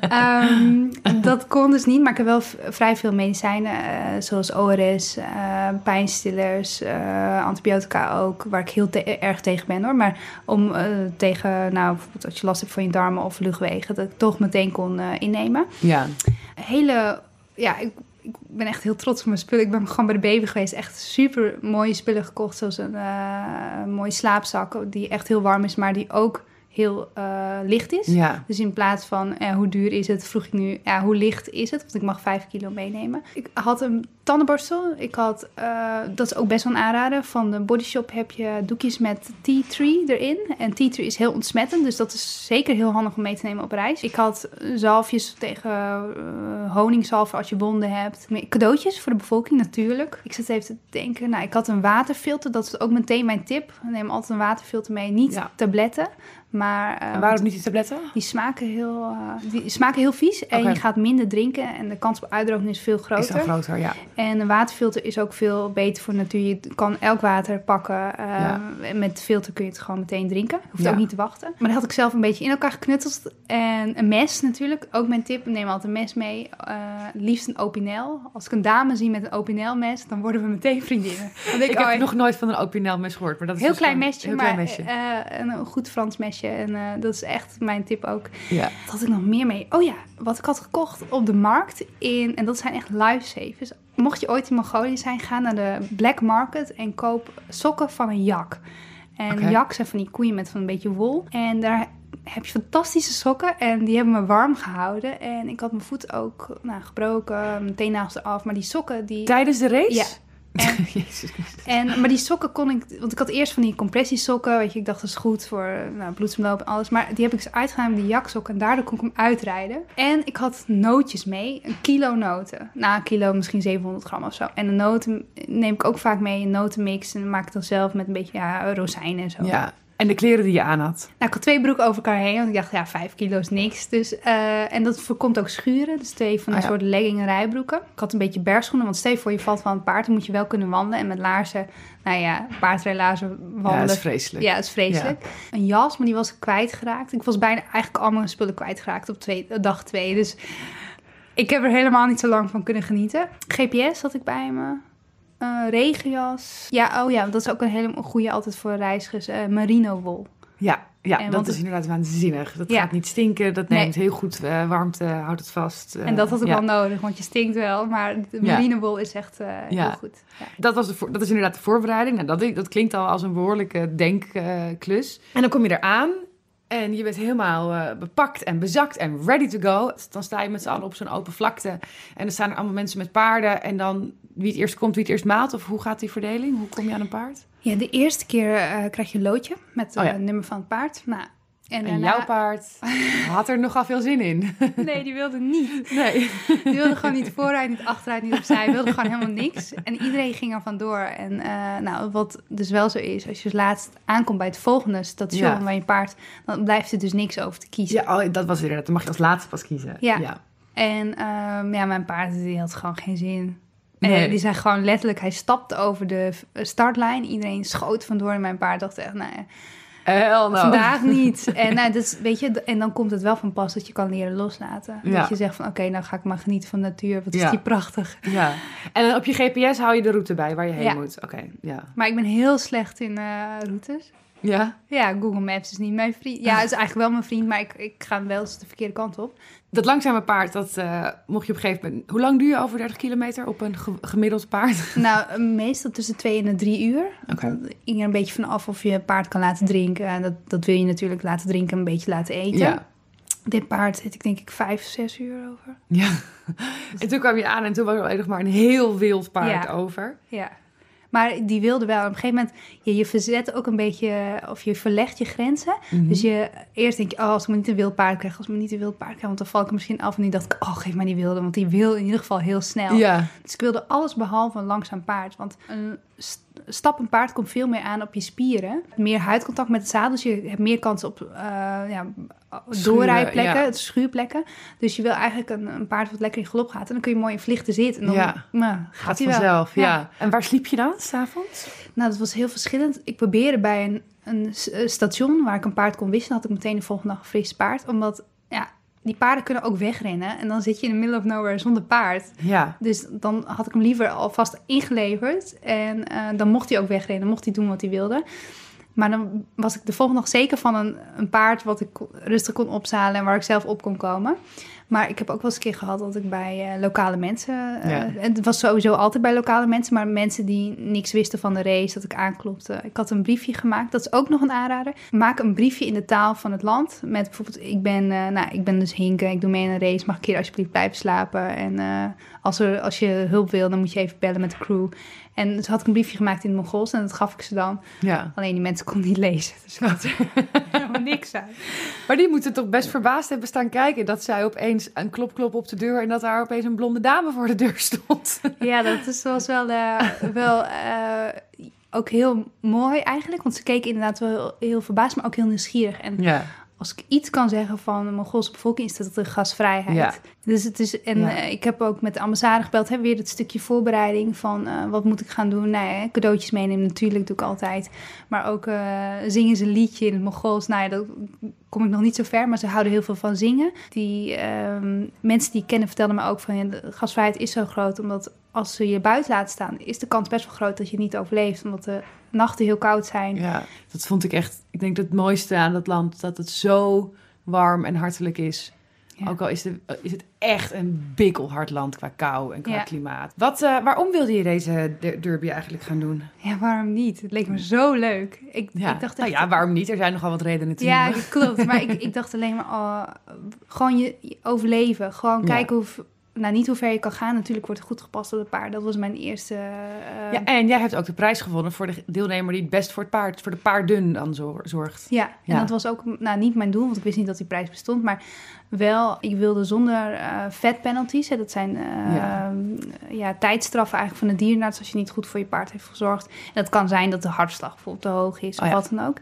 Ehm, dat kon dus niet, maar ik heb wel vrij veel medicijnen. eh, zoals ORS, eh, pijnstillers, antibiotica ook. Waar ik heel te- erg tegen ben hoor. Maar om tegen, nou, bijvoorbeeld als je last hebt van je darmen of luchtwegen... dat ik toch meteen kon innemen. Ja. Hele, ja, ik, ik ben echt heel trots op mijn spullen. Ik ben gewoon bij de baby geweest. Echt super mooie spullen gekocht. Zoals een, een mooie slaapzak die echt heel warm is, maar die ook heel eh, licht is. Ja. Dus in plaats van eh, hoe duur is het, vroeg ik nu ja, hoe licht is het? Want ik mag 5 kilo meenemen. Ik had een tandenborstel. Ik had, eh, dat is ook best wel een aanrader. Van de Body Shop heb je doekjes met tea tree erin. En tea tree is heel ontsmettend, dus dat is zeker heel handig om mee te nemen op reis. Ik had zalfjes tegen honingzalven als je wonden hebt. Cadeautjes voor de bevolking natuurlijk. Ik zit even te denken. Nou, ik had een waterfilter. Dat is ook meteen mijn tip. Neem altijd een waterfilter mee. Niet Ja. tabletten. Maar eh, En waarom niet die tabletten? die smaken heel, eh, die smaken heel vies. En je gaat minder drinken. En de kans op uitdrogen is veel Is groter. dan groter, ja. En een waterfilter is ook veel beter voor de natuur. Je kan elk water pakken. eh, Ja. en Met filter kun je het gewoon meteen drinken. Je hoeft Ja. ook niet te wachten. Maar dat had ik zelf een beetje in elkaar geknutseld. En een mes natuurlijk. Ook mijn tip. Neem altijd een mes mee. Eh, liefst een opinel. Als ik een dame zie met een opinel mes, dan worden we meteen vriendinnen. Ik oh, heb nog nooit van een opinel mes gehoord. Maar dat is Heel dus klein mesje, heel maar klein mesje. eh, een goed Frans mesje. En eh, dat is echt mijn tip ook. ja. Wat had ik nog meer mee? Oh ja, wat ik had gekocht op de markt. In, en dat zijn echt lifesavers. Mocht je ooit in Mongolië zijn, ga naar de black market en koop sokken van een jak. En Oké. jak zijn van die koeien met van een beetje wol. En daar heb je fantastische sokken en die hebben me warm gehouden. En ik had mijn voet ook nou, gebroken, mijn teennagels eraf. Maar die sokken, die... Tijdens de race? Ja. En, maar die sokken kon ik... Want ik had eerst van die compressiesokken. Weet je, ik dacht dat is goed voor nou, bloedsomloop en alles. Maar die heb ik dus uitgedaan met die jaksokken. En daardoor kon ik hem uitrijden. En ik had nootjes mee. Een kilo noten. Nou, een kilo, misschien 700 gram of zo. En de noten neem ik ook vaak mee. Een notenmix. En maak ik dan zelf met een beetje ja, rozijnen en zo. Ja. En de kleren die je aan had. Nou, ik had twee broeken over elkaar heen, want ik dacht, ja, vijf kilo is niks. Dus, eh, en dat voorkomt ook schuren, dus twee van die Ah, ja. soort legging en rijbroeken. Ik had een beetje bergschoenen, want stel je voor je valt van het paard, dan moet je wel kunnen wandelen. En met laarzen, nou ja, paardrijlaarzen Ja, wandelen. dat is vreselijk. Ja, dat is vreselijk. Een jas, maar die was ik kwijtgeraakt. Ik was bijna eigenlijk al mijn spullen kwijtgeraakt op twee, dag twee. Dus ik heb er helemaal niet zo lang van kunnen genieten. GPS had ik bij me. Eh, regenjas. Ja, oh ja, dat is ook een hele goede altijd voor reizigers. eh, merino wol. Ja, ja En dat is inderdaad waanzinnig. Dat Ja. gaat niet stinken, dat Nee. neemt heel goed eh, warmte, houdt het vast. En dat had ik ja. wel nodig, want je stinkt wel. Maar de Ja. marinewol is echt heel goed. Ja. Dat, was de voor- dat is inderdaad de voorbereiding. Nou, dat, dat klinkt al als een behoorlijke denkklus. en dan kom je eraan en je bent helemaal bepakt en bezakt en ready to go. Dan sta je met z'n allen op zo'n open vlakte. En er staan er allemaal mensen met paarden. En dan wie het eerst komt, wie het eerst maalt. Of hoe gaat die verdeling? Hoe kom je aan een paard? Ja, de eerste keer eh, krijg je een loodje met het Oh ja. nummer van het paard. Nou, en, En daarna- jouw paard had er nogal veel zin in. Nee, die wilde niet. Nee. Die wilde gewoon niet vooruit, niet achteruit, niet opzij. Wilde gewoon helemaal niks. En iedereen ging er vandoor. En eh, nou, wat dus wel zo is, als je dus laatst aankomt bij het volgende station Ja. waar je paard, dan blijft er dus niks over te kiezen. Ja, oh, dat was inderdaad. Dan mag je als laatste pas kiezen. Ja. ja. En ehm, ja, mijn paard die had gewoon geen zin. Nee. die zei gewoon letterlijk, hij stapte over de startlijn. Iedereen schoot vandoor en mijn paard dacht echt, nou ja, Hell no. vandaag niet. En, nou, dus, weet je, en dan komt het wel van pas dat je kan leren loslaten. Ja. Dat je zegt van, oké, nou ga ik maar genieten van de natuur. Wat is Ja. die prachtig. Ja. En op je GPS hou je de route bij waar je heen Ja. moet. Oké, ja. Maar ik ben heel slecht in eh, routes. Ja? Ja, Google Maps is niet mijn vriend. Ja, het is eigenlijk wel mijn vriend, maar ik, ik ga wel eens de verkeerde kant op. Dat langzame paard, dat eh, mocht je op een gegeven moment... Hoe lang duur je over 30 kilometer op een ge- gemiddeld paard? Nou, meestal tussen twee en de drie uur. Oké. Dat ging er een beetje van af of je paard kan laten drinken. En dat, dat wil je natuurlijk laten drinken en een beetje laten eten. Ja. Dit paard zit ik denk ik vijf, zes uur over. ja. En toen kwam je aan en toen was er alleen nog maar een heel wild paard Ja. over. Ja. Maar die wilde wel. Op een gegeven moment, je, je verzet ook een beetje, of je verlegt je grenzen. Mhm. Dus je, eerst denk je, oh, als ik maar niet een wild paard krijg, als ik maar niet een wild paard krijg, want dan val ik er misschien af. En nu dacht ik, oh, geef maar die wilde, want die wil in ieder geval heel snel. Ja. Dus ik wilde alles behalve een langzaam paard. Want een st- stappend paard komt veel meer aan op je spieren. Meer huidcontact met het zadel. Dus je hebt meer kans op uh, ja, doorrijplekken, ja. het schuurplekken. Dus je wil eigenlijk een, een paard wat lekker in galop gaat. En dan kun je mooi in vlichten zitten. En dan Ja. nou, gaat, Gaat hij wel. vanzelf, ja. En waar sliep je dan, s'avonds? Nou, dat was heel verschillend. Ik probeerde bij een, een eh, station waar ik een paard kon wisselen. Had ik meteen de volgende dag een fris paard. Omdat, ja, die paarden kunnen ook wegrennen. En dan zit je in the middle of nowhere zonder paard. Ja. Dus dan had ik hem liever alvast ingeleverd. En eh, dan mocht hij ook wegrennen, mocht hij doen wat hij wilde. Maar dan was ik de volgende dag zeker van een, een paard wat ik rustig kon opzalen en waar ik zelf op kon komen. Maar ik heb ook wel eens een keer gehad dat ik bij eh, lokale mensen. eh, Ja. en Het was sowieso altijd bij lokale mensen, maar mensen die niks wisten van de race, dat ik aanklopte. Ik had een briefje gemaakt, dat is ook nog een aanrader. Maak een briefje in de taal van het land. Met bijvoorbeeld: Ik ben, eh, nou, ik ben dus Hinken, ik doe mee in een race, mag ik hier alsjeblieft blijven slapen? En als, er, als je hulp wil, dan moet je even bellen met de crew. En dus had ik een briefje gemaakt in het Mongols en dat gaf ik ze dan. ja. Alleen die mensen konden niet lezen, dus er helemaal niks aan. Maar die moeten toch best verbaasd hebben staan kijken... dat zij opeens een klop klop op de deur... en dat daar opeens een blonde dame voor de deur stond. Ja, dat is, was wel, eh, wel eh, ook heel mooi eigenlijk. Want ze keken inderdaad wel heel, heel verbaasd, maar ook heel nieuwsgierig. En Ja. Als ik iets kan zeggen van de Mongoolse bevolking, is dat de gasvrijheid. Ja. Dus het is, en Ja. eh, ik heb ook met de ambassade gebeld, hè, weer dat stukje voorbereiding van eh, wat moet ik gaan doen. Nou ja, cadeautjes meenemen, natuurlijk doe ik altijd. Maar ook eh, zingen ze een liedje in het Mongols. Nou ja, dat kom ik nog niet zo ver, maar ze houden heel veel van zingen. Die ehm, mensen die ik kennen vertelden me ook van ja, de gasvrijheid is zo groot, omdat als ze je buiten laten staan, is de kans best wel groot dat je niet overleeft, omdat de nachten heel koud zijn. Ja, dat vond ik echt... Ik denk dat het mooiste aan dat land... dat het zo warm en hartelijk is. Ja. Ook al is, de, is het echt een bikkelhard land qua kou en qua Ja. klimaat. Wat, eh, waarom wilde je deze de- derby eigenlijk gaan doen? Ja, waarom niet? Het leek me zo leuk. Ik, Ja. ik dacht nou echt, ja, waarom niet? Er zijn nogal wat redenen te Ja, klopt. Maar ik, ik dacht alleen maar, oh, gewoon je, je overleven. Gewoon kijken hoe nou, niet hoe ver je kan gaan. Natuurlijk wordt het goed gepast op het paard. Dat was mijn eerste... eh, Ja, en jij hebt ook de prijs gewonnen voor de deelnemer die het best voor het paard, voor de paarden dan zor- zorgt. Ja, en Ja. dat was ook nou, niet mijn doel, want ik wist niet dat die prijs bestond. Maar wel, ik wilde zonder vet penalties. Hè, dat zijn eh, Ja. ja. tijdstraffen eigenlijk van de dierenarts als je niet goed voor je paard heeft gezorgd. En dat kan zijn dat de hartslag bijvoorbeeld te hoog is Oh of ja. wat dan ook.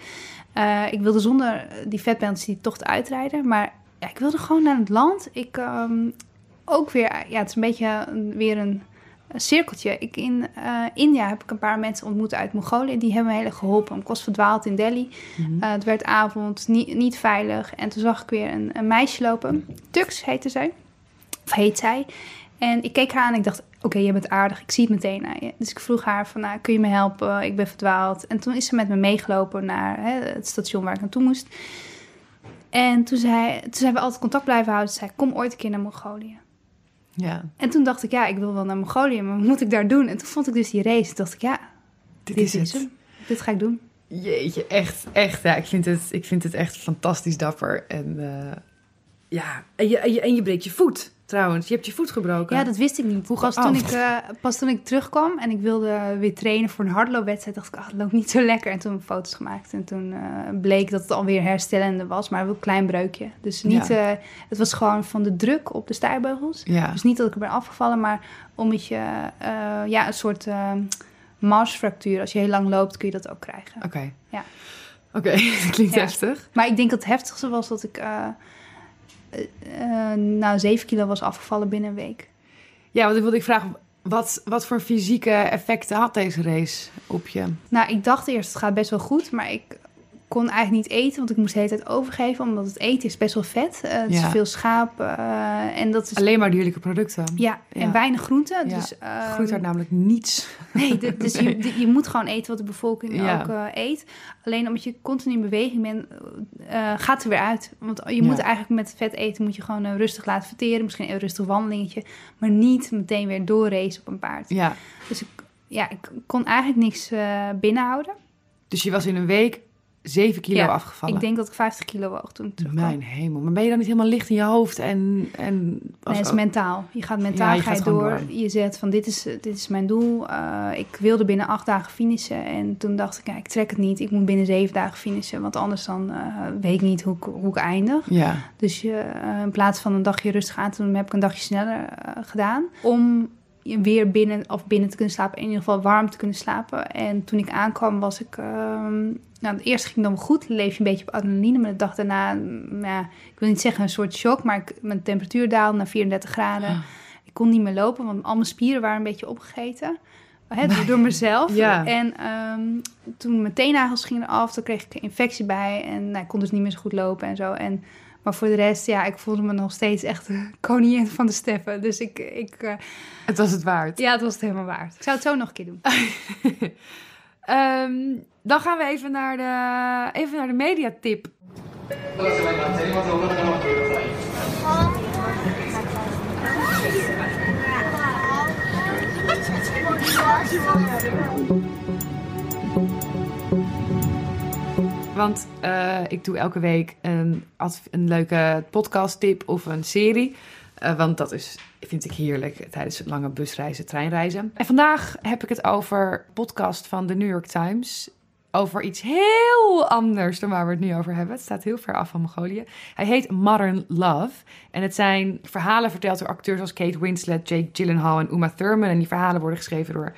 Ik wilde zonder die vet penalties die tocht uitrijden. Maar ja, ik wilde gewoon naar het land. Ik ehm, ook weer, ja, het is een beetje weer een, een cirkeltje. Ik in eh, India heb ik een paar mensen ontmoet uit Mongolië. Die hebben me heel erg geholpen. Ik was verdwaald in Delhi. Mhm. Eh, het werd avond, niet, niet veilig. En toen zag ik weer een, een meisje lopen. Tux heette zij. Of heet zij. En ik keek haar aan en ik dacht, oké, je bent aardig. Ik zie het meteen aan je. Dus ik vroeg haar van, nou, kun je me helpen? Ik ben verdwaald. En toen is ze met me meegelopen naar hè, het station waar ik naartoe moest. En toen, zei, toen zijn we altijd contact blijven houden. Ze zei, kom ooit een keer naar Mongolië. Ja, En toen dacht ik, ja, ik wil wel naar Mongolië, maar wat moet ik daar doen? En toen vond ik dus die race. Toen dacht ik, ja, dit, dit is het. hem. Dit ga ik doen. Jeetje, echt, echt. Ja, ik vind het, ik vind het echt fantastisch dapper. En eh, ja, en je, en, je, en je breekt je voet trouwens. Je hebt je voet gebroken. Ja, dat wist ik niet. Pas ga- toen, oh. ik, eh, pas toen ik terugkwam en ik wilde weer trainen voor een hardloopwedstrijd, dacht ik, ah, het loopt niet zo lekker. En toen heb ik foto's gemaakt. En toen eh, bleek dat het alweer herstellende was, maar wel een klein breukje. Dus niet, Ja. eh, het was gewoon van de druk op de stijbeugels. Ja, Dus niet dat ik er ben afgevallen, maar omdat je ja, een soort marsfractuur, als je heel lang loopt, kun je dat ook krijgen. oké. Ja. Oké, dat klinkt Ja. heftig. Maar ik denk dat het heftigste was dat ik eh nou 7 kilo was afgevallen binnen een week. Ja, want ik wilde ik vragen, wat, wat voor fysieke effecten had deze race op je? Nou, ik dacht eerst, het gaat best wel goed, maar ik kon eigenlijk niet eten, want ik moest de hele tijd overgeven, omdat het eten is best wel vet. Het is veel schaap eh, en dat is... Alleen maar dierlijke producten. Ja, en weinig groenten. Ja. Dus, ehm, Groeit daar namelijk niets. Nee, dus je, je moet gewoon eten wat de bevolking ook eh, eet. Alleen omdat je continu in beweging bent, gaat het er weer uit. Want je moet eigenlijk met vet eten moet je gewoon rustig laten verteren. Misschien een rustig wandelingetje. Maar niet meteen weer doorracen op een paard. Ja, Dus ik, ja, ik kon eigenlijk niks binnenhouden. dus je was in een week 7 kilo Ja, afgevallen. Ik denk dat ik 50 kilo woog toen ik terugkwam. Mijn hemel. Maar ben je dan niet helemaal licht in je hoofd? En, en Nee, als- het is mentaal. Je gaat mentaal Ja, je ga gaat je door. door. Je zegt van dit is, dit is mijn doel. Eh, ik wilde binnen acht dagen finishen. En toen dacht ik, ja, ik trek het niet. Ik moet binnen zeven dagen finishen. Want anders dan eh, weet ik niet hoe ik, hoe ik eindig. Ja, Dus je, eh, in plaats van een dagje rustig aan te doen, heb ik een dagje sneller gedaan. Om weer binnen, of binnen te kunnen slapen. In ieder geval warm te kunnen slapen. En toen ik aankwam was ik... ehm, nou, het eerste ging dan goed. Leef je een beetje op adrenaline. Maar de dag daarna, mm, ja, ik wil niet zeggen een soort shock. Maar ik, mijn temperatuur daalde naar 34 graden. Ah. Ik kon niet meer lopen, want al mijn spieren waren een beetje opgegeten. Door- mezelf. Ja. En ehm, toen mijn teennagels gingen af, toen kreeg ik een infectie bij. En nou, ik kon dus niet meer zo goed lopen en zo. En, maar voor de rest, ja, ik voelde me nog steeds echt de koningin van de steppen. Dus ik, ik eh, het was het waard. ja, het was het helemaal waard. Ik zou het zo nog een keer doen. Ehm, dan gaan we even naar de, even naar de mediatip. Want eh, ik doe elke week een, een leuke podcast tip of een serie. Eh, want dat is, vind ik heerlijk tijdens lange busreizen, treinreizen. En vandaag heb ik het over podcast van de New York Times. Over iets heel anders dan waar we het nu over hebben. Het staat heel ver af van Mongolië. Hij heet Modern Love. En het zijn verhalen verteld door acteurs als Kate Winslet, Jake Gyllenhaal en Uma Thurman. En die verhalen worden geschreven door,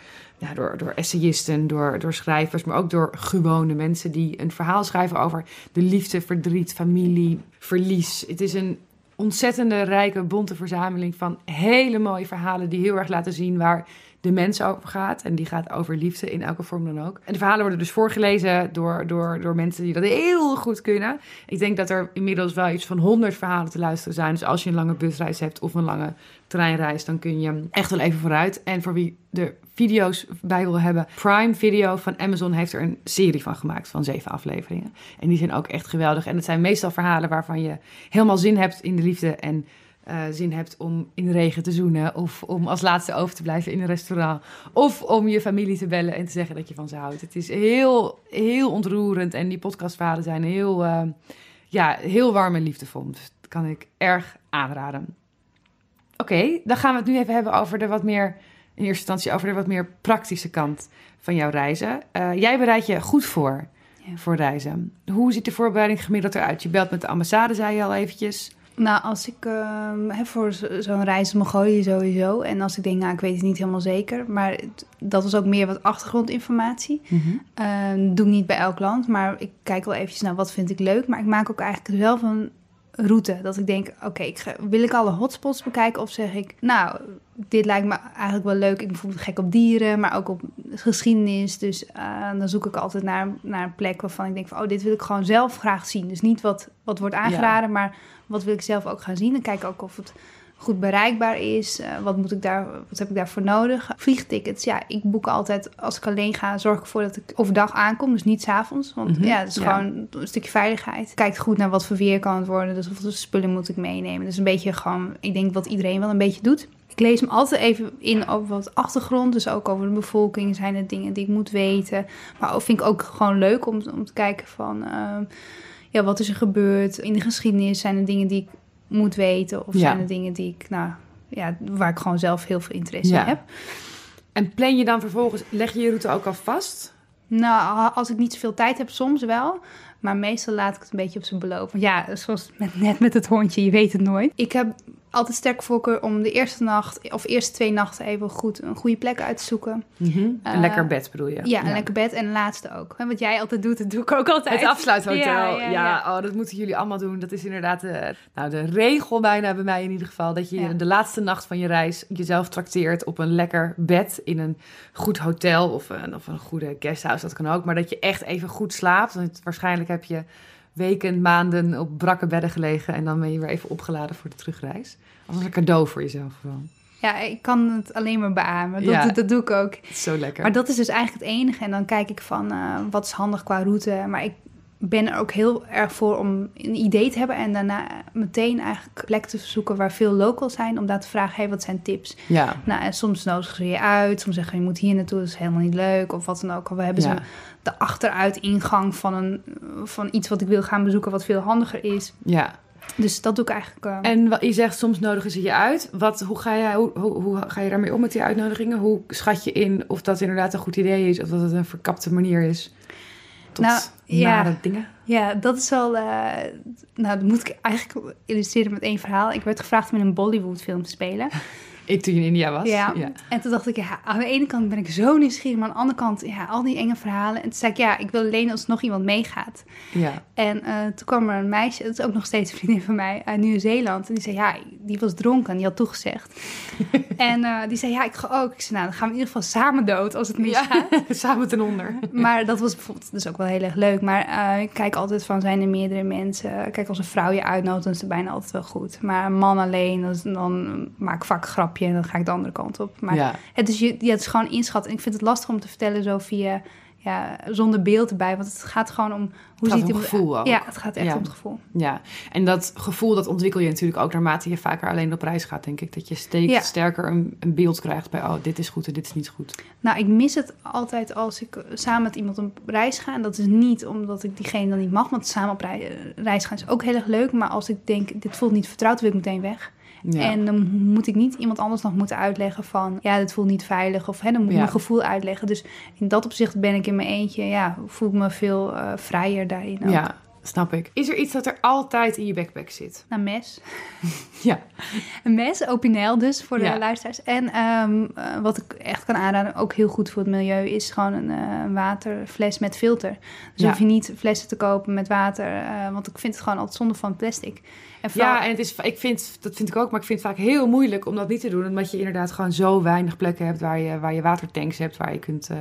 door, door essayisten, door, door schrijvers, maar ook door gewone mensen die een verhaal schrijven over de liefde, verdriet, familie, verlies. Het is een ontzettende rijke, bonte verzameling van hele mooie verhalen die heel erg laten zien waar de mens over gaat. En die gaat over liefde in elke vorm dan ook. En de verhalen worden dus voorgelezen door, door, door mensen die dat heel goed kunnen. Ik denk dat er inmiddels wel iets van 100 verhalen te luisteren zijn. Dus als je een lange busreis hebt of een lange treinreis, dan kun je echt wel even vooruit. En voor wie de video's bij wil hebben, Prime Video van Amazon heeft er een serie van gemaakt van zeven afleveringen. En die zijn ook echt geweldig. En het zijn meestal verhalen waarvan je helemaal zin hebt in de liefde en eh, zin hebt om in de regen te zoenen. Of om als laatste over te blijven in een restaurant. Of om je familie te bellen en te zeggen dat je van ze houdt. Het is heel, heel ontroerend. En die podcastverhalen zijn heel, eh, ja, heel warm en liefdevol. Dus dat kan ik erg aanraden. Oké, dan gaan we het nu even hebben over de wat meer, in eerste instantie over de wat meer praktische kant van jouw reizen. Uh, jij bereidt je goed voor Ja. voor reizen. Hoe ziet de voorbereiding gemiddeld eruit? Je belt met de ambassade, zei je al eventjes. Nou, als ik ehm, voor zo- zo'n reis Mongolië sowieso. En als ik denk, nou, ik weet het niet helemaal zeker. Maar het- dat is ook meer wat achtergrondinformatie. Ehm, doe ik niet bij elk land, maar ik kijk wel eventjes naar wat vind ik leuk. Maar ik maak ook eigenlijk zelf een route. Dat ik denk, oké, wil ik alle hotspots bekijken? Of zeg ik, nou, dit lijkt me eigenlijk wel leuk. Ik ben bijvoorbeeld gek op dieren, maar ook op geschiedenis. Dus eh, dan zoek ik altijd naar, naar een plek waarvan ik denk van... oh, dit wil ik gewoon zelf graag zien. Dus niet wat, wat wordt aangeraden, maar wat wil ik zelf ook gaan zien. Dan kijk ik ook of het goed bereikbaar is. Eh, wat, moet ik daar, wat heb ik daarvoor nodig? Vliegtickets, ja, ik boek altijd... als ik alleen ga, zorg ik ervoor dat ik overdag aankom. Dus niet s'avonds, want Mhm, ja, het is ja. gewoon een stukje veiligheid. Kijk goed naar wat voor weer kan het worden. Dus hoeveel spullen moet ik meenemen. Dus een beetje gewoon, ik denk wat iedereen wel een beetje doet. Ik lees hem altijd even in over wat achtergrond. Dus ook over de bevolking. Zijn er dingen die ik moet weten. Maar vind ik ook gewoon leuk om, om te kijken van... ehm, ja, wat is er gebeurd in de geschiedenis? Zijn er dingen die ik moet weten? Of Ja. zijn er dingen die ik, nou... Ja, waar ik gewoon zelf heel veel interesse Ja. in heb. En plan je dan vervolgens, leg je je route ook al vast? Nou, als ik niet zoveel tijd heb, soms wel. Maar meestal laat ik het een beetje op zijn beloop. Ja, zoals met, net met het hondje, je weet het nooit. Ik heb altijd sterk voorkeur om de eerste nacht of eerste twee nachten even goed een goede plek uit te zoeken. Een Eh, lekker bed bedoel je? Ja, een lekker bed en de laatste ook. En wat jij altijd doet, dat doe ik ook altijd. Het afsluithotel. Ja, Ja, ja. Oh, dat moeten jullie allemaal doen. Dat is inderdaad de, nou, de regel bijna bij mij in ieder geval. Dat je de laatste nacht van je reis jezelf trakteert op een lekker bed in een goed hotel of een, of een goede guesthouse. Dat kan ook. Maar dat je echt even goed slaapt. Want waarschijnlijk heb je weken, maanden op brakke bedden gelegen. En dan ben je weer even opgeladen voor de terugreis. Als een cadeau voor jezelf gewoon. Ja, ik kan het alleen maar beamen. Dat, Ja. dat doe ik ook. Zo lekker. Maar dat is dus eigenlijk het enige. En dan kijk ik van eh, wat is handig qua route. Maar ik ben er ook heel erg voor om een idee te hebben. En daarna meteen eigenlijk plekken te zoeken waar veel locals zijn. Om daar te vragen, hey, wat zijn tips? Ja, Nou, en soms nodigen ze je uit. Soms zeggen je moet hier naartoe, dat is helemaal niet leuk. Of wat dan ook. Of we hebben Ja. ze de achteruit ingang van, een, van iets wat ik wil gaan bezoeken. Wat veel handiger is. ja. Dus dat doe ik eigenlijk. eh, En wat je zegt, soms nodigen ze je uit. Wat, hoe, ga je, hoe, hoe, hoe ga je daarmee om met die uitnodigingen? Hoe schat je in of dat inderdaad een goed idee is... of dat het een verkapte manier is tot Nou, ja. nare dingen? Ja, dat is wel. eh, nou, dat moet ik eigenlijk illustreren met één verhaal. Ik werd gevraagd om in een Bollywood film te spelen. Ik toen je in India was. Ja. En toen dacht ik, ja, aan de ene kant ben ik zo nieuwsgierig, maar aan de andere kant, ja, al die enge verhalen. En toen zei ik, ja, ik wil alleen als nog iemand meegaat. ja. En eh, toen kwam er een meisje, dat is ook nog steeds een vriendin van mij, uit Nieuw-Zeeland. En die zei, ja, die was dronken, die had toegezegd. en eh, die zei, ja, ik ga ook. Ik zei, nou, dan gaan we in ieder geval samen dood als het misgaat. Ja, samen ten onder. Maar dat was bijvoorbeeld dus ook wel heel erg leuk. Maar eh, ik kijk altijd van, zijn er meerdere mensen? Kijk, als een vrouw je uitnodigt, dan is het bijna altijd wel goed. Maar een man alleen, dan, dan maak ik vaak grapje en dan ga ik de andere kant op. Maar ja. het, is, je, ja, het is gewoon inschatten. En ik vind het lastig om te vertellen zo via, ja, zonder beeld erbij. Want het gaat gewoon om... Hoe ziet om iemand- gevoel ook. Ja, het gaat echt Ja. om het gevoel. ja, en dat gevoel dat ontwikkel je natuurlijk ook naarmate je vaker alleen op reis gaat, denk ik. Dat je steeds Ja. sterker een, een beeld krijgt bij, oh, dit is goed en dit is niet goed. Nou, ik mis het altijd als ik samen met iemand op reis ga. En dat is niet omdat ik diegene dan niet mag. Want samen op rei- reis gaan is ook heel erg leuk. Maar als ik denk, dit voelt niet vertrouwd, wil ik meteen weg. Ja. En dan moet ik niet iemand anders nog moeten uitleggen van... ja, dit voelt niet veilig. Of hè, dan moet ik mijn gevoel uitleggen. Dus in dat opzicht ben ik in mijn eentje... ja, voel ik me veel eh, vrijer daarin ook. ja, snap ik. Is er iets dat er altijd in je backpack zit? Een mes. Ja. Een mes, opinel dus, voor de Ja. luisteraars. En ehm, eh, wat ik echt kan aanraden, ook heel goed voor het milieu... is gewoon een eh, waterfles met filter. Dus Ja. hoef je niet flessen te kopen met water... want ik vind het gewoon altijd zonde van plastic. En vooral- Ja, en het is, ik vind, dat vind ik ook, maar ik vind het vaak heel moeilijk om dat niet te doen. Omdat je inderdaad gewoon zo weinig plekken hebt waar je, waar je watertanks hebt, waar je kunt, eh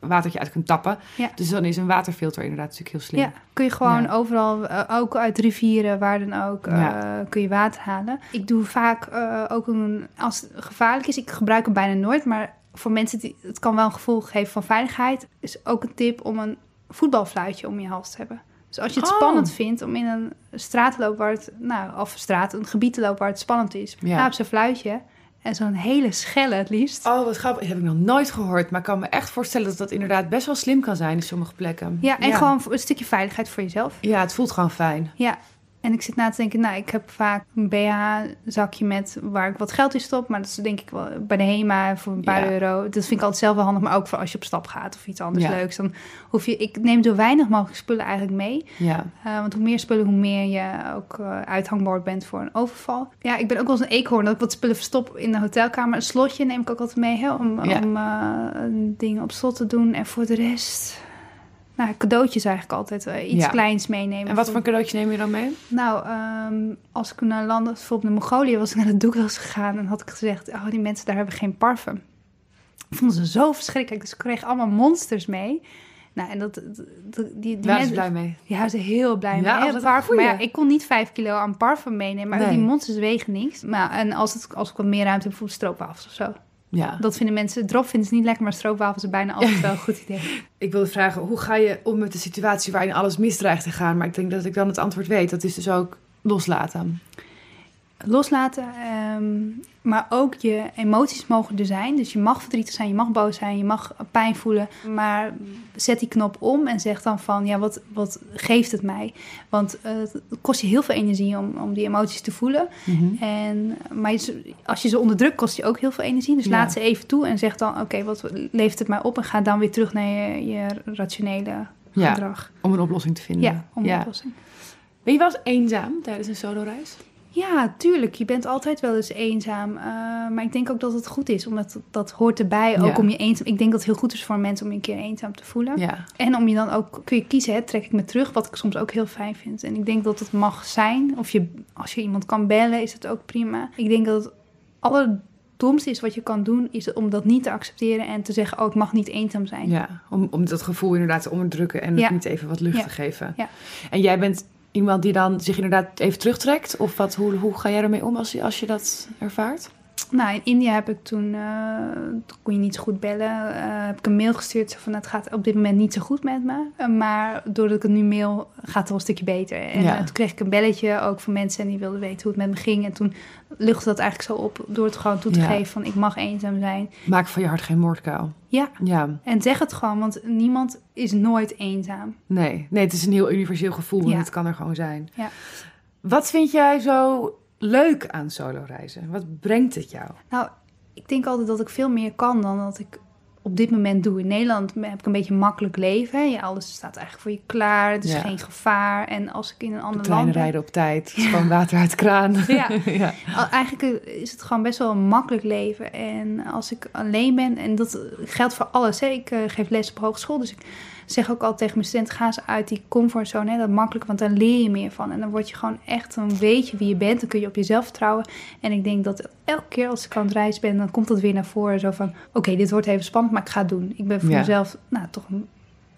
watertje uit kunt tappen. Ja. Dus dan is een waterfilter inderdaad natuurlijk heel slim. Ja, kun je gewoon Ja. overal, eh, ook uit rivieren, waar dan ook, eh, kun je water halen. Ik doe vaak ook een, als het gevaarlijk is, ik gebruik het bijna nooit, maar voor mensen die het kan wel een gevoel geven van veiligheid, is ook een tip om een voetbalfluitje om je hals te hebben. Dus als je het Oh. spannend vindt om in een straat te lopen waar het, nou, of straat, een gebied te lopen waar het spannend is, Ja. op zo'n fluitje en zo'n hele schelle het liefst. Oh, wat grappig. Dat heb ik nog nooit gehoord. Maar ik kan me echt voorstellen dat dat inderdaad best wel slim kan zijn in sommige plekken. Ja, en gewoon een stukje veiligheid voor jezelf. Ja, het voelt gewoon fijn. Ja, En ik zit na te denken, nou, ik heb vaak een BH-zakje met waar ik wat geld in stop. Maar dat is denk ik wel bij de HEMA voor een paar Ja. euro. Dat vind ik altijd zelf wel handig, maar ook voor als je op stap gaat of iets anders Ja. leuks. Dan hoef je, ik neem zo weinig mogelijk spullen eigenlijk mee. Ja. Eh, want hoe meer spullen, hoe meer je ook eh, uithangbord bent voor een overval. Ja, ik ben ook wel eens een eekhoorn dat ik wat spullen verstop in de hotelkamer. Een slotje neem ik ook altijd mee hè, om, om eh, dingen op slot te doen. En voor de rest, nou, cadeautjes eigenlijk altijd eh, iets Ja. kleins meenemen. En wat voor cadeautje neem je dan mee? Nou, ehm, als ik naar landen, bijvoorbeeld naar Mongolië, was ik naar de Douglas gegaan en had ik gezegd, oh, die mensen daar hebben geen parfum. Ik vond ze zo verschrikkelijk, dus ik kreeg allemaal monsters mee. Nou, en dat, die, die mensen, blij mee. ja, ze heel blij Ja, mee. een parfum. Maar ja, ik kon niet vijf kilo aan parfum meenemen, maar Nee. die monsters wegen niks. Maar, en als, het, als ik wat meer ruimte heb, bijvoorbeeld stroopwafels of zo. Ja. Dat vinden mensen, drop vinden ze niet lekker, maar stroopwafels is bijna altijd wel een goed idee. Ik wilde vragen, hoe ga je om met de situatie waarin alles misdreigt te gaan? Maar ik denk dat ik dan het antwoord weet. Dat is dus ook loslaten. loslaten. ehm, maar ook je emoties mogen er zijn. Dus je mag verdrietig zijn, je mag boos zijn, je mag pijn voelen. Maar zet die knop om en zeg dan van, ja, wat, wat geeft het mij? Want eh, het kost je heel veel energie om, om die emoties te voelen. En, maar als je ze onderdrukt, kost je ook heel veel energie. Dus Ja. laat ze even toe en zeg dan, oké, wat levert het mij op? En ga dan weer terug naar je, je rationele Ja. gedrag. Om een oplossing te vinden. Ja, om een oplossing. Ben je wel eens eenzaam tijdens een solo-reis? Ja, tuurlijk. Je bent altijd wel eens eenzaam. Eh, maar ik denk ook dat het goed is, omdat dat hoort erbij. Ook Ja. om je eenzaam. Ik denk dat het heel goed is voor mensen om je een keer eenzaam te voelen. Ja. En om je dan ook kun je kiezen, hè, trek ik me terug, wat ik soms ook heel fijn vind. En ik denk dat het mag zijn. Of je, als je iemand kan bellen, is het ook prima. Ik denk dat het allerdomste is wat je kan doen, is om dat niet te accepteren en te zeggen, oh, ik mag niet eenzaam zijn. ja. Om, om dat gevoel inderdaad te onderdrukken en Ja. het niet even wat lucht te geven. Ja. En jij bent iemand die dan zich inderdaad even terugtrekt? Of wat, hoe, hoe ga jij ermee om als je, als je dat ervaart? Nou, in India heb ik toen, eh, toen kon je niet zo goed bellen, eh, heb ik een mail gestuurd zo van het gaat op dit moment niet zo goed met me. Eh, maar doordat ik het nu mail, gaat het wel een stukje beter. En Ja. toen kreeg ik een belletje ook van mensen en die wilden weten hoe het met me ging. En toen luchtte dat eigenlijk zo op door het gewoon toe te Ja. geven van ik mag eenzaam zijn. Maak van je hart geen moordkuil. Ja, Ja, en zeg het gewoon, want niemand is nooit eenzaam. nee. Nee, het is een heel universeel gevoel en Ja. het kan er gewoon zijn. Ja. Wat vind jij zo leuk aan solo-reizen? Wat brengt het jou? Nou, ik denk altijd dat ik veel meer kan dan dat ik op dit moment doe. In Nederland heb ik een beetje een makkelijk leven. Ja, alles staat eigenlijk voor je klaar. Het is Ja. geen gevaar. En als ik in een De ander land ben... rijden op tijd, gewoon water uit de kraan. Ja. ja. Eigenlijk is het gewoon best wel een makkelijk leven. En als ik alleen ben, en dat geldt voor alles. Hè. Ik eh, geef les op hogeschool, dus ik zeg ook altijd tegen mijn studenten... ga ze uit die comfortzone, hè, dat makkelijk, want daar leer je meer van. En dan word je gewoon echt, dan weet je wie je bent. Dan kun je op jezelf vertrouwen. En ik denk dat elke keer als ik aan het reizen ben, dan komt dat weer naar voren. Zo van, oké, dit wordt even spannend, maar ik ga het doen. Ik ben voor Ja. mezelf, nou toch, een-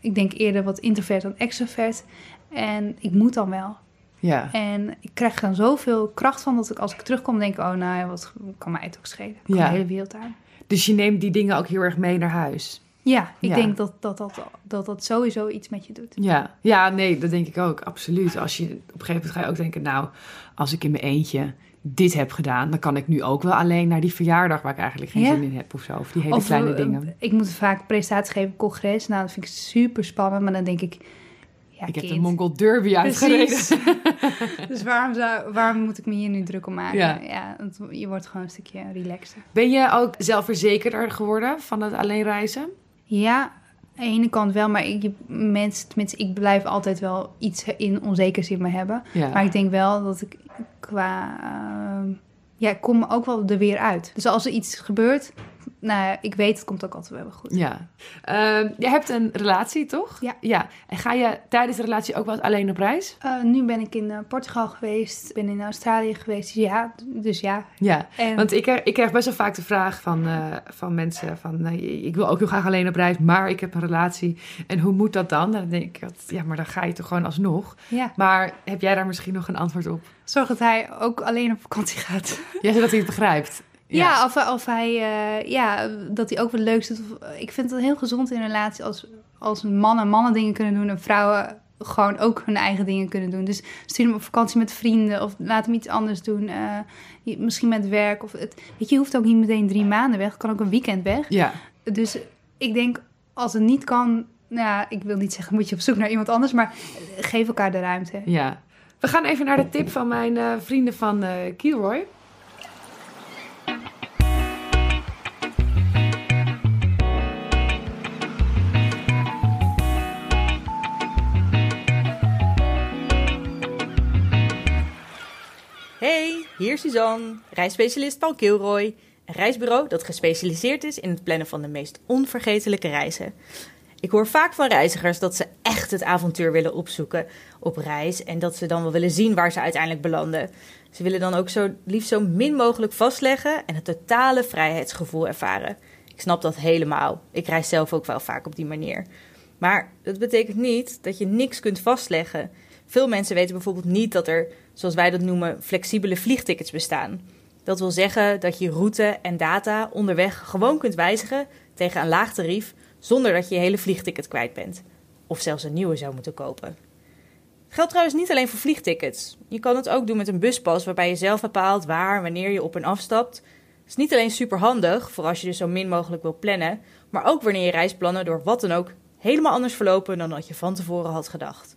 ik denk eerder wat introvert dan extrovert. En ik moet dan wel. ja. En ik krijg dan zoveel kracht van dat ik als ik terugkom denk, oh nou ja, wat kan mij het ook schelen. Ik kan Ja. de hele wereld aan. Dus je neemt die dingen ook heel erg mee naar huis. Ja, ik Ja. denk dat dat, dat, dat dat sowieso iets met je doet. Ja, ja, nee, dat denk ik ook, absoluut. Als je op een gegeven moment ga je ook denken, nou, als ik in mijn eentje dit heb gedaan, dan kan ik nu ook wel alleen naar die verjaardag waar ik eigenlijk geen Ja. zin in heb of zo. Of die hele Of, kleine eh, dingen. Ik moet vaak presentaties geven op congres. Nou, dat vind ik super spannend. Maar dan denk ik, ja, ik heb de. Mongol Derby uitgereden. Dus waarom, zou, waarom moet ik me hier nu druk om maken? Ja. Ja, want je wordt gewoon een stukje relaxter. Ben je ook zelfverzekerder geworden van het alleen reizen? Ja, aan de ene kant wel, maar ik, mensen, tenminste, ik blijf altijd wel iets in onzekers in me hebben. Ja. Maar ik denk wel dat ik qua. ehm, ja, ik kom ook wel er weer uit. Dus als er iets gebeurt, nou ik weet het komt ook altijd wel goed. Ja. Ehm, je hebt een relatie, toch? Ja. ja. En ga je tijdens de relatie ook wel eens alleen op reis? Eh, nu ben ik in eh, Portugal geweest, ben in Australië geweest. Dus ja, dus ja. Ja. En, Want ik, krijg- ik krijg best wel vaak de vraag van, eh, van mensen van... ik wil ook heel graag alleen op reis, maar ik heb een relatie. En hoe moet dat dan? Dan denk ik, dat, ja, maar dan ga je toch gewoon alsnog. ja, Maar heb jij daar misschien nog een antwoord op? zorg dat hij ook alleen op vakantie gaat. Ja, zodat hij het begrijpt. Ja, of, of hij, eh, ja, dat hij ook wat leuks doet. Of- Ik vind het heel gezond in een relatie als, als mannen mannen dingen kunnen doen en vrouwen gewoon ook hun eigen dingen kunnen doen. Dus stuur hem op vakantie met vrienden of laat hem iets anders doen. eh, misschien met werk. Of het, weet je, je hoeft ook niet meteen drie maanden weg. Het kan ook een weekend weg. Ja, Dus ik denk, als het niet kan... Nou, ja, ik wil niet zeggen, moet je op zoek naar iemand anders. Maar geef elkaar de ruimte. ja. We gaan even naar de tip van mijn uh, vrienden van uh, Kilroy. Hier Suzanne, reisspecialist Paul Kilroy. Een reisbureau dat gespecialiseerd is in het plannen van de meest onvergetelijke reizen. Ik hoor vaak van reizigers dat ze echt het avontuur willen opzoeken op reis en dat ze dan wel willen zien waar ze uiteindelijk belanden. Ze willen dan ook zo liefst zo min mogelijk vastleggen en het totale vrijheidsgevoel ervaren. Ik snap dat helemaal. Ik reis zelf ook wel vaak op die manier. Maar dat betekent niet dat je niks kunt vastleggen. Veel mensen weten bijvoorbeeld niet dat er, zoals wij dat noemen, flexibele vliegtickets bestaan. Dat wil zeggen dat je route en data onderweg gewoon kunt wijzigen tegen een laag tarief zonder dat je je hele vliegticket kwijt bent. Of zelfs een nieuwe zou moeten kopen. Geldt trouwens niet alleen voor vliegtickets. Je kan het ook doen met een buspas waarbij je zelf bepaalt waar en wanneer je op en afstapt. Het is niet alleen super handig voor als je dus zo min mogelijk wil plannen, maar ook wanneer je reisplannen door wat dan ook helemaal anders verlopen dan dat je van tevoren had gedacht.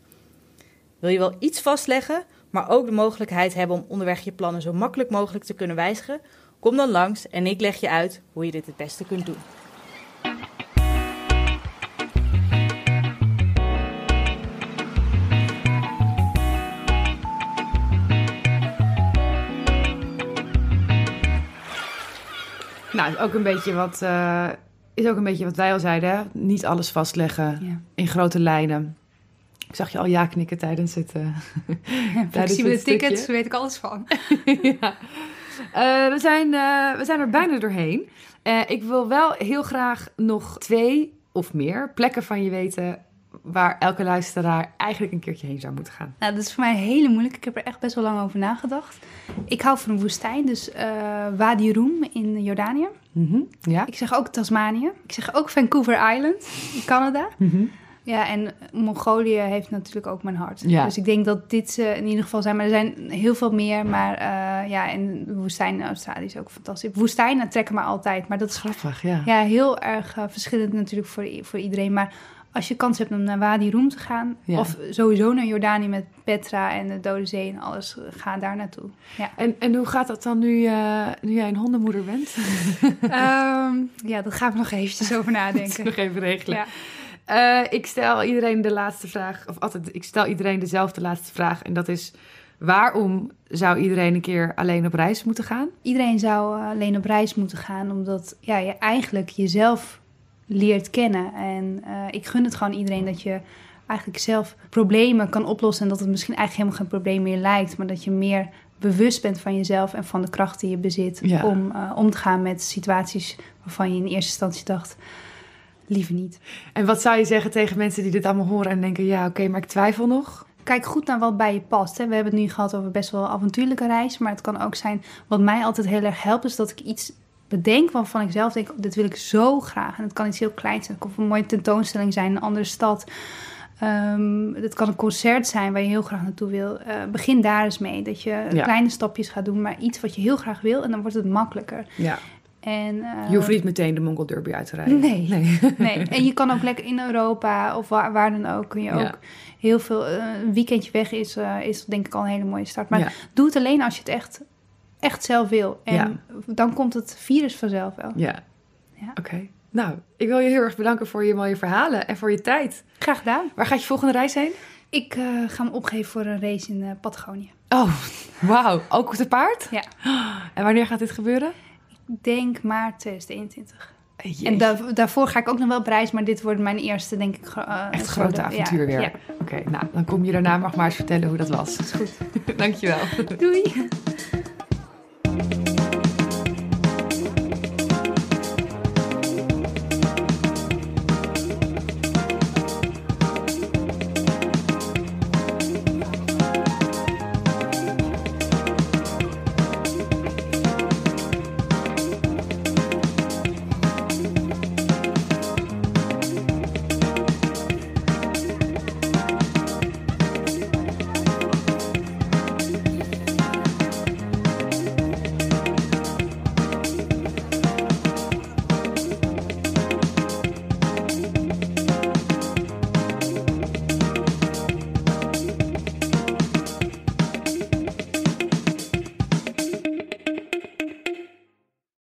Wil je wel iets vastleggen, maar ook de mogelijkheid hebben om onderweg je plannen zo makkelijk mogelijk te kunnen wijzigen? Kom dan langs en ik leg je uit hoe je dit het beste kunt doen. Nou, is ook een beetje wat, uh, is ook een beetje wat wij al zeiden. Hè? Niet alles vastleggen Ja. in grote lijnen. Ik zag je al ja knikken tijdens het. tijdens Flexibele het tickets, stukje. weet ik alles van. ja. Eh, we, zijn, eh, we zijn er bijna doorheen. Ik wil wel heel graag nog twee of meer plekken van je weten waar elke luisteraar eigenlijk een keertje heen zou moeten gaan. Nou, dat is voor mij hele moeilijk. Ik heb er echt best wel lang over nagedacht. Ik hou van een woestijn, dus Wadi Rum in Jordanië. Mhm. Ja. Ik zeg ook Tasmanië. Ik zeg ook Vancouver Island in Canada. Mhm. Ja, en Mongolië heeft natuurlijk ook mijn hart. Ja. Dus ik denk dat dit ze in ieder geval zijn. Maar er zijn heel veel meer. Maar eh, ja, en de woestijn in Australië is ook fantastisch. Woestijnen trekken me altijd. Maar dat is Grappig, ja. ja, heel erg eh, verschillend natuurlijk voor, voor iedereen. Maar als je kans hebt om naar Wadi Rum te gaan... Ja. of sowieso naar Jordanië met Petra en de Dode Zee en alles... ga daar naartoe. Ja, En, en hoe gaat dat dan nu, eh, nu jij een hondenmoeder bent? Ehm, ja dat gaan we nog eventjes over nadenken. nog even regelen. Ja. Eh, ik stel iedereen de laatste vraag, of altijd, ik stel iedereen dezelfde laatste vraag. En dat is: waarom zou iedereen een keer alleen op reis moeten gaan? Iedereen zou eh, alleen op reis moeten gaan, omdat ja, je eigenlijk jezelf leert kennen. En eh, ik gun het gewoon iedereen dat je eigenlijk zelf problemen kan oplossen. En dat het misschien eigenlijk helemaal geen probleem meer lijkt, maar dat je meer bewust bent van jezelf en van de kracht die je bezit Ja. om om te gaan met situaties waarvan je in eerste instantie dacht, liever niet. En wat zou je zeggen tegen mensen die dit allemaal horen en denken: ja, oké, maar ik twijfel nog? Kijk goed naar wat bij je past. Hè. We hebben het nu gehad over best wel avontuurlijke reis. Maar het kan ook zijn, wat mij altijd heel erg helpt, is dat ik iets bedenk waarvan ik zelf denk, oh, dit wil ik zo graag. En het kan iets heel kleins zijn. Het kan een mooie tentoonstelling zijn in een andere stad. Ehm, het kan een concert zijn waar je heel graag naartoe wil. Eh, begin daar eens mee. Dat je Ja. kleine stapjes gaat doen, maar iets wat je heel graag wil. En dan wordt het makkelijker. Ja. En, eh, Je hoeft niet meteen de Mongol Derby uit te rijden. Nee. nee. Nee, en je kan ook lekker in Europa of waar, waar dan ook. Kun je Ja. ook heel veel. eh, een weekendje weg is, eh, is denk ik al een hele mooie start. Maar Ja. doe het alleen als je het echt, echt zelf wil. En Ja. dan komt het virus vanzelf wel. Ja. Ja. Oké. Nou, ik wil je heel erg bedanken voor je mooie verhalen en voor je tijd. Graag gedaan. Waar gaat je volgende reis heen? Ik eh, ga me opgeven voor een race in eh, Patagonië. Oh, wauw. Ook op de paard? Ja. En wanneer gaat dit gebeuren? Denk maart 2021. Jeetje. En daar, daarvoor ga ik ook nog wel op reis, maar dit wordt mijn eerste, denk ik. eh, Echt grote- avontuur ja, weer. Ja, Oké, nou, dan kom je daarna nog maar eens vertellen hoe dat was. is goed. Dankjewel. Doei.